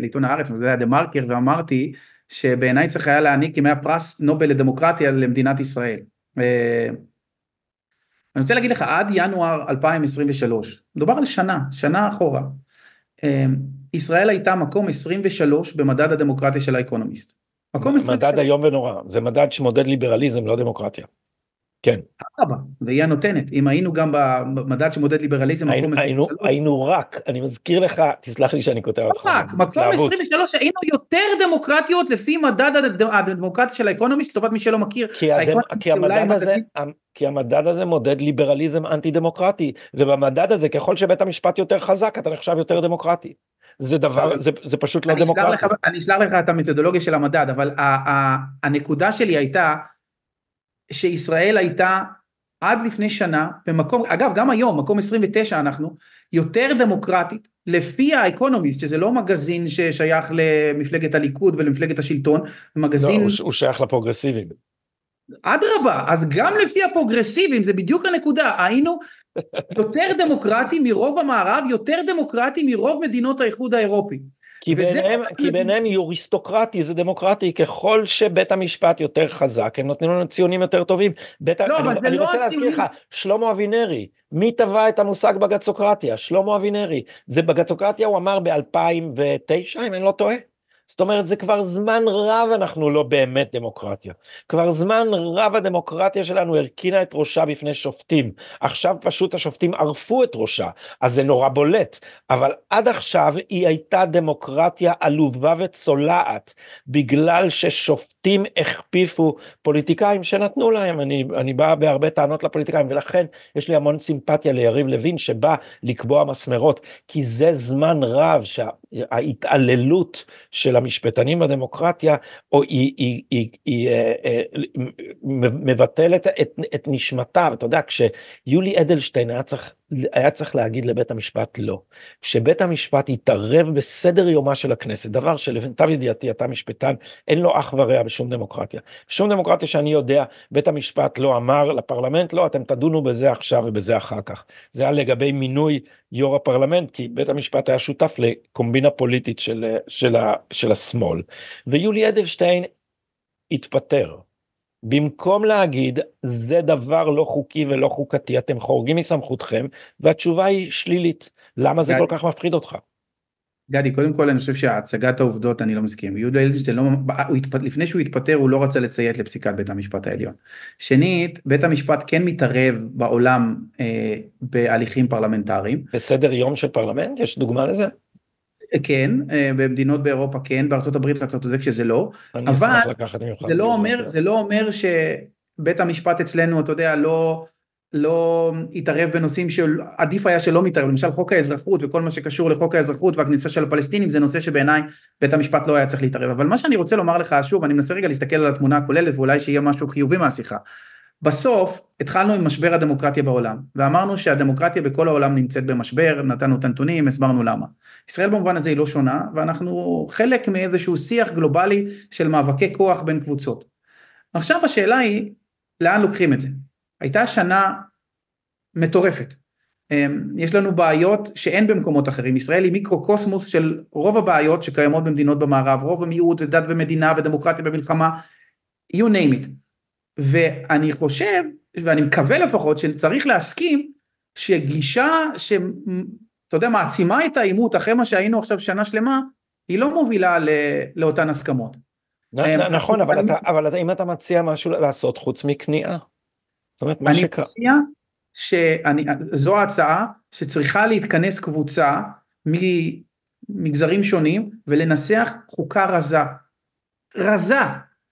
לעיתון הארץ, וזה היה דה מרקר, ואמרתי שבעיניי צריך היה להעניק ימי הפרס נובל לדמוקרטיה למדינת ישראל. אה, אני רוצה להגיד לך, עד ינואר 2023, מדובר על שנה, שנה אחורה. ישראל הייתה מקום 23 במדד הדמוקרטיה של האקונומיסט. מקום 23. מדד איום ונורא, זה מדד שמודד ליברליזם, לא דמוקרטיה. כן. אבא, והיא הנותנת. אם היינו גם במדד שמודד ליברליזם, מקום 23. היינו רק, אני מזכיר לך, תסלח לי שאני קוטע אותך. רק, מקום 23, היינו יותר דמוקרטיות לפי מדד הדמוקרטיה של האקונומיסט, לטובת מי שלא מכיר. כי המדד הזה מודד ליברליזם אנטי דמוקרטי, ובמדד הזה ככל שבית המשפט יותר חזק, אתה נחשב יותר דמוקרטי. זה דבר, זה, זה פשוט לא דמוקרטי. אני אשלח לך את המתודולוגיה של המדד, אבל הנקודה שלי הייתה, שישראל הייתה עד לפני שנה במקום, אגב גם היום, מקום 29 אנחנו, יותר דמוקרטית, לפי האקונומיסט, שזה לא מגזין ששייך למפלגת הליכוד ולמפלגת השלטון, מגזין... לא, הוא, הוא שייך לפרוגרסיבים. אדרבה, אז גם לפי הפרוגרסיבים, זה בדיוק הנקודה, היינו יותר דמוקרטים מרוב המערב, יותר דמוקרטים מרוב מדינות האיחוד האירופי. כי ביניהם, כי ביניהם יוריסטוקרטי זה דמוקרטי ככל שבית המשפט יותר חזק הם נותנים לנו ציונים יותר טובים. בית, לא, אני, אני לא רוצה להזכיר לך שלמה אבינרי מי טבע את המושג בגצוקרטיה שלמה אבינרי זה בגצוקרטיה הוא אמר ב2009 אם אני לא טועה. זאת אומרת זה כבר זמן רב אנחנו לא באמת דמוקרטיה. כבר זמן רב הדמוקרטיה שלנו הרכינה את ראשה בפני שופטים. עכשיו פשוט השופטים ערפו את ראשה, אז זה נורא בולט. אבל עד עכשיו היא הייתה דמוקרטיה עלובה וצולעת, בגלל ששופטים הכפיפו פוליטיקאים שנתנו להם. אני, אני בא בהרבה טענות לפוליטיקאים, ולכן יש לי המון סימפתיה ליריב לוין שבא לקבוע מסמרות, כי זה זמן רב שההתעללות של המשפטנים בדמוקרטיה, או היא, היא, היא, היא אה, אה, מבטלת את, את נשמתה, אתה יודע, כשיולי אדלשטיין היה צריך, היה צריך להגיד לבית המשפט לא, כשבית המשפט התערב בסדר יומה של הכנסת, דבר שלמיטב ידיעתי, אתה משפטן, אין לו אח ורע בשום דמוקרטיה. בשום דמוקרטיה שאני יודע, בית המשפט לא אמר לפרלמנט, לא, אתם תדונו בזה עכשיו ובזה אחר כך. זה היה לגבי מינוי יו"ר הפרלמנט, כי בית המשפט היה שותף לקומבינה פוליטית של, של, של השמאל. ויולי אדלשטיין התפטר. במקום להגיד זה דבר לא חוקי ולא חוקתי אתם חורגים מסמכותכם והתשובה היא שלילית למה זה כל כך מפחיד אותך. גדי קודם כל אני חושב שהצגת העובדות אני לא מסכים יהודה אלדשטיין לא, התפט, לפני שהוא התפטר הוא לא רצה לציית לפסיקת בית המשפט העליון. שנית בית המשפט כן מתערב בעולם אה, בהליכים פרלמנטריים. בסדר יום של פרלמנט יש דוגמה לזה? כן, אה, במדינות באירופה כן, בארצות הברית אתה צודק שזה לא, אבל זה לא אומר, זה לא אומר שבית המשפט אצלנו, אתה יודע, לא, לא יתערב בנושאים שעדיף היה שלא מתערב, למשל חוק האזרחות וכל מה שקשור לחוק האזרחות והכניסה של הפלסטינים זה נושא שבעיניי בית המשפט לא היה צריך להתערב, אבל מה שאני רוצה לומר לך שוב, אני מנסה רגע להסתכל על התמונה הכוללת ואולי שיהיה משהו חיובי מהשיחה. בסוף התחלנו עם משבר הדמוקרטיה בעולם ואמרנו שהדמוקרטיה בכל העולם נמצאת במשבר, נתנו את הנתונים, הסברנו למה. ישראל במובן הזה היא לא שונה ואנחנו חלק מאיזשהו שיח גלובלי של מאבקי כוח בין קבוצות. עכשיו השאלה היא לאן לוקחים את זה. הייתה שנה מטורפת. אמ, יש לנו בעיות שאין במקומות אחרים, ישראל היא מיקרוקוסמוס של רוב הבעיות שקיימות במדינות במערב, רוב המיעוט ודת ומדינה ודמוקרטיה ומלחמה, you name it. ואני חושב, ואני מקווה לפחות, שצריך להסכים שגישה שאתה יודע, מעצימה את העימות אחרי מה שהיינו עכשיו שנה שלמה, היא לא מובילה לאותן הסכמות. אמ, נכון, אבל אם אתה מציע משהו לעשות חוץ מכניעה. זאת אומרת, מה שקרה... אני מציע שזו ההצעה שצריכה להתכנס קבוצה ממגזרים שונים ולנסח חוקה רזה. רזה,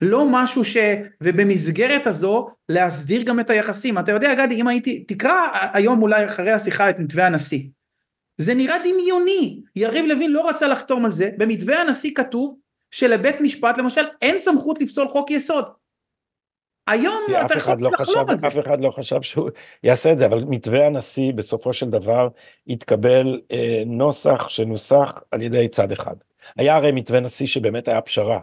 לא משהו ש... ובמסגרת הזו להסדיר גם את היחסים. אתה יודע גדי, אם הייתי, תקרא היום אולי אחרי השיחה את מתווה הנשיא. זה נראה דמיוני, יריב לוין לא רצה לחתום על זה, במתווה הנשיא כתוב שלבית משפט למשל אין סמכות לפסול חוק יסוד. היום אתה יכול לא לחלום על זה. אף אחד לא חשב שהוא יעשה את זה, אבל מתווה הנשיא בסופו של דבר התקבל אה, נוסח שנוסח על ידי צד אחד. היה הרי מתווה נשיא שבאמת היה פשרה.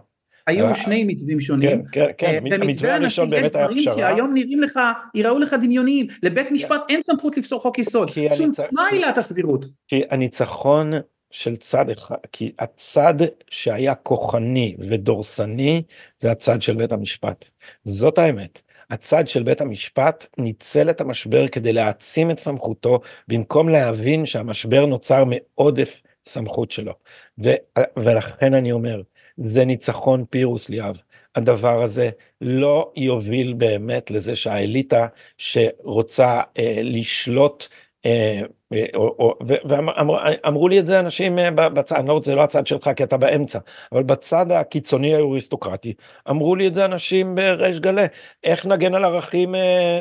היו היה... שני מתווים שונים. כן, כן, כן. אה, המתווה הראשון באמת היה פשרה. שהיום נראים לך, יראו לך דמיוניים. לבית כן. משפט אין סמכות לפסול חוק יסוד. צומצמה עילת הסבירות. כי הניצחון של צד אחד, כי הצד שהיה כוחני ודורסני זה הצד של בית המשפט. זאת האמת. הצד של בית המשפט ניצל את המשבר כדי להעצים את סמכותו במקום להבין שהמשבר נוצר מעודף סמכות שלו. ו, ולכן אני אומר, זה ניצחון פירוס ליאב. הדבר הזה לא יוביל באמת לזה שהאליטה שרוצה אה, לשלוט ואמרו לי את זה אנשים אה, בצד, לא זה לא הצד שלך כי אתה באמצע, אבל בצד הקיצוני האוריסטוקרטי, אמרו לי את זה אנשים בריש גלי, איך נגן על ערכים אה,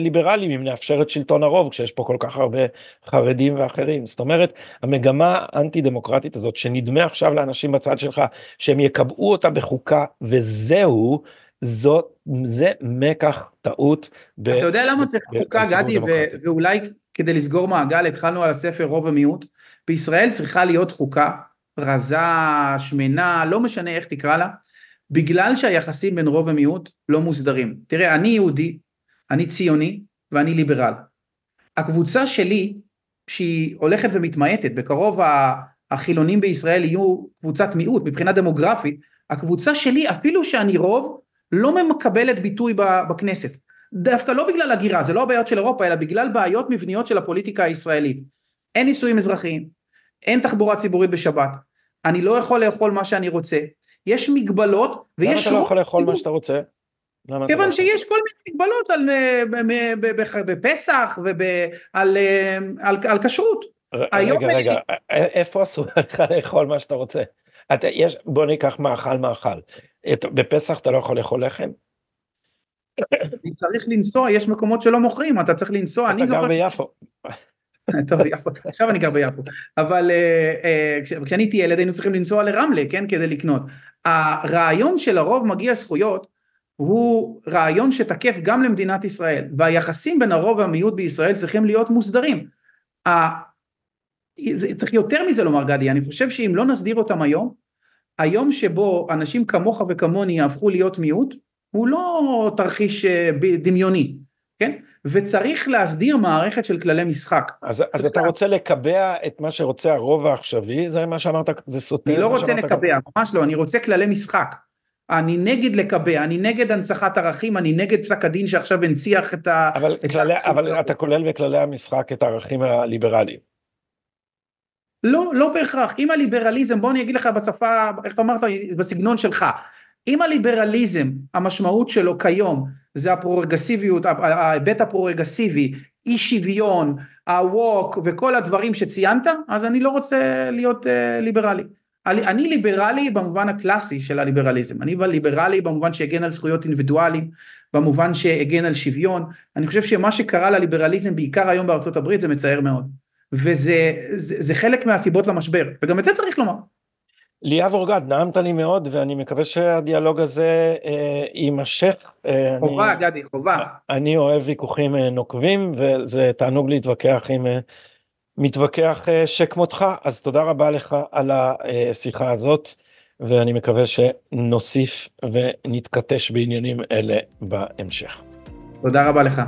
ליברליים אם נאפשר את שלטון הרוב כשיש פה כל כך הרבה חרדים ואחרים, זאת אומרת המגמה האנטי דמוקרטית הזאת שנדמה עכשיו לאנשים בצד שלך שהם יקבעו אותה בחוקה וזהו, זאת, זה מקח טעות. אתה יודע למה צריך חוקה גדי ואולי כדי לסגור מעגל, התחלנו על הספר רוב ומיעוט, בישראל צריכה להיות חוקה רזה, שמנה, לא משנה איך תקרא לה, בגלל שהיחסים בין רוב ומיעוט לא מוסדרים. תראה, אני יהודי, אני ציוני ואני ליברל. הקבוצה שלי, שהיא הולכת ומתמעטת, בקרוב החילונים בישראל יהיו קבוצת מיעוט מבחינה דמוגרפית, הקבוצה שלי, אפילו שאני רוב, לא מקבלת ביטוי בכנסת. דווקא לא בגלל הגירה, זה לא הבעיות של אירופה, אלא בגלל בעיות מבניות של הפוליטיקה הישראלית. אין נישואים אזרחיים, אין תחבורה ציבורית בשבת, אני לא יכול לאכול מה שאני רוצה, יש מגבלות ויש... למה אתה לא יכול לאכול מה שאתה רוצה? כיוון לא שיש כל מיני מגבלות על, בפסח ועל על כשרות. רגע, רגע, איפה אסור לך לאכול מה שאתה רוצה? אתה, יש, בוא ניקח מאכל מאכל. בפסח אתה לא יכול לאכול לחם? אני צריך לנסוע, יש מקומות שלא מוכרים, אתה צריך לנסוע. אתה גר ביפו. טוב, יפו, עכשיו אני גר ביפו, אבל uh, כשאני הייתי ילד היינו צריכים לנסוע לרמלה, כן, כדי לקנות. הרעיון של הרוב מגיע זכויות הוא רעיון שתקף גם למדינת ישראל, והיחסים בין הרוב והמיעוט בישראל צריכים להיות מוסדרים. צריך יותר מזה לומר גדי, אני חושב שאם לא נסדיר אותם היום, היום שבו אנשים כמוך וכמוני יהפכו להיות מיעוט, הוא לא תרחיש אה, דמיוני, כן? וצריך להסדיר מערכת של כללי משחק. אז, אז אתה. רוצה לקבע את מה שרוצה הרוב העכשווי, זה מה שאמרת, זה סותר? אני לא רוצה לקבע, גם... ממש לא, אני רוצה כללי משחק. אני נגד לקבע, אני נגד הנצחת ערכים, אני נגד פסק הדין שעכשיו הנציח את ה... אבל, את כללי. אבל אתה כולל בכללי המשחק את הערכים הליברליים. לא, לא בהכרח. אם הליברליזם, בוא אני אגיד לך בשפה, איך אמרת, בסגנון שלך. אם הליברליזם, המשמעות שלו כיום, זה הפרוגרסיביות, ההיבט הפרוגרסיבי, אי שוויון, הווק וכל הדברים שציינת, אז אני לא רוצה להיות uh, ליברלי. אני ליברלי במובן הקלאסי של הליברליזם, אני ליברלי במובן שהגן על זכויות אינדיבידואליים, במובן שהגן על שוויון, אני חושב שמה שקרה לליברליזם בעיקר היום בארצות הברית זה מצער מאוד, וזה זה, זה חלק מהסיבות למשבר, וגם את זה צריך לומר. ליאב אורגד, נעמת לי מאוד ואני מקווה שהדיאלוג הזה אה, יימשך. אה, חובה, אני, גדי, חובה. אני אוהב ויכוחים אה, נוקבים וזה תענוג להתווכח עם אה, מתווכח אה, שכמותך, אז תודה רבה לך על השיחה הזאת ואני מקווה שנוסיף ונתכתש בעניינים אלה בהמשך. תודה רבה לך.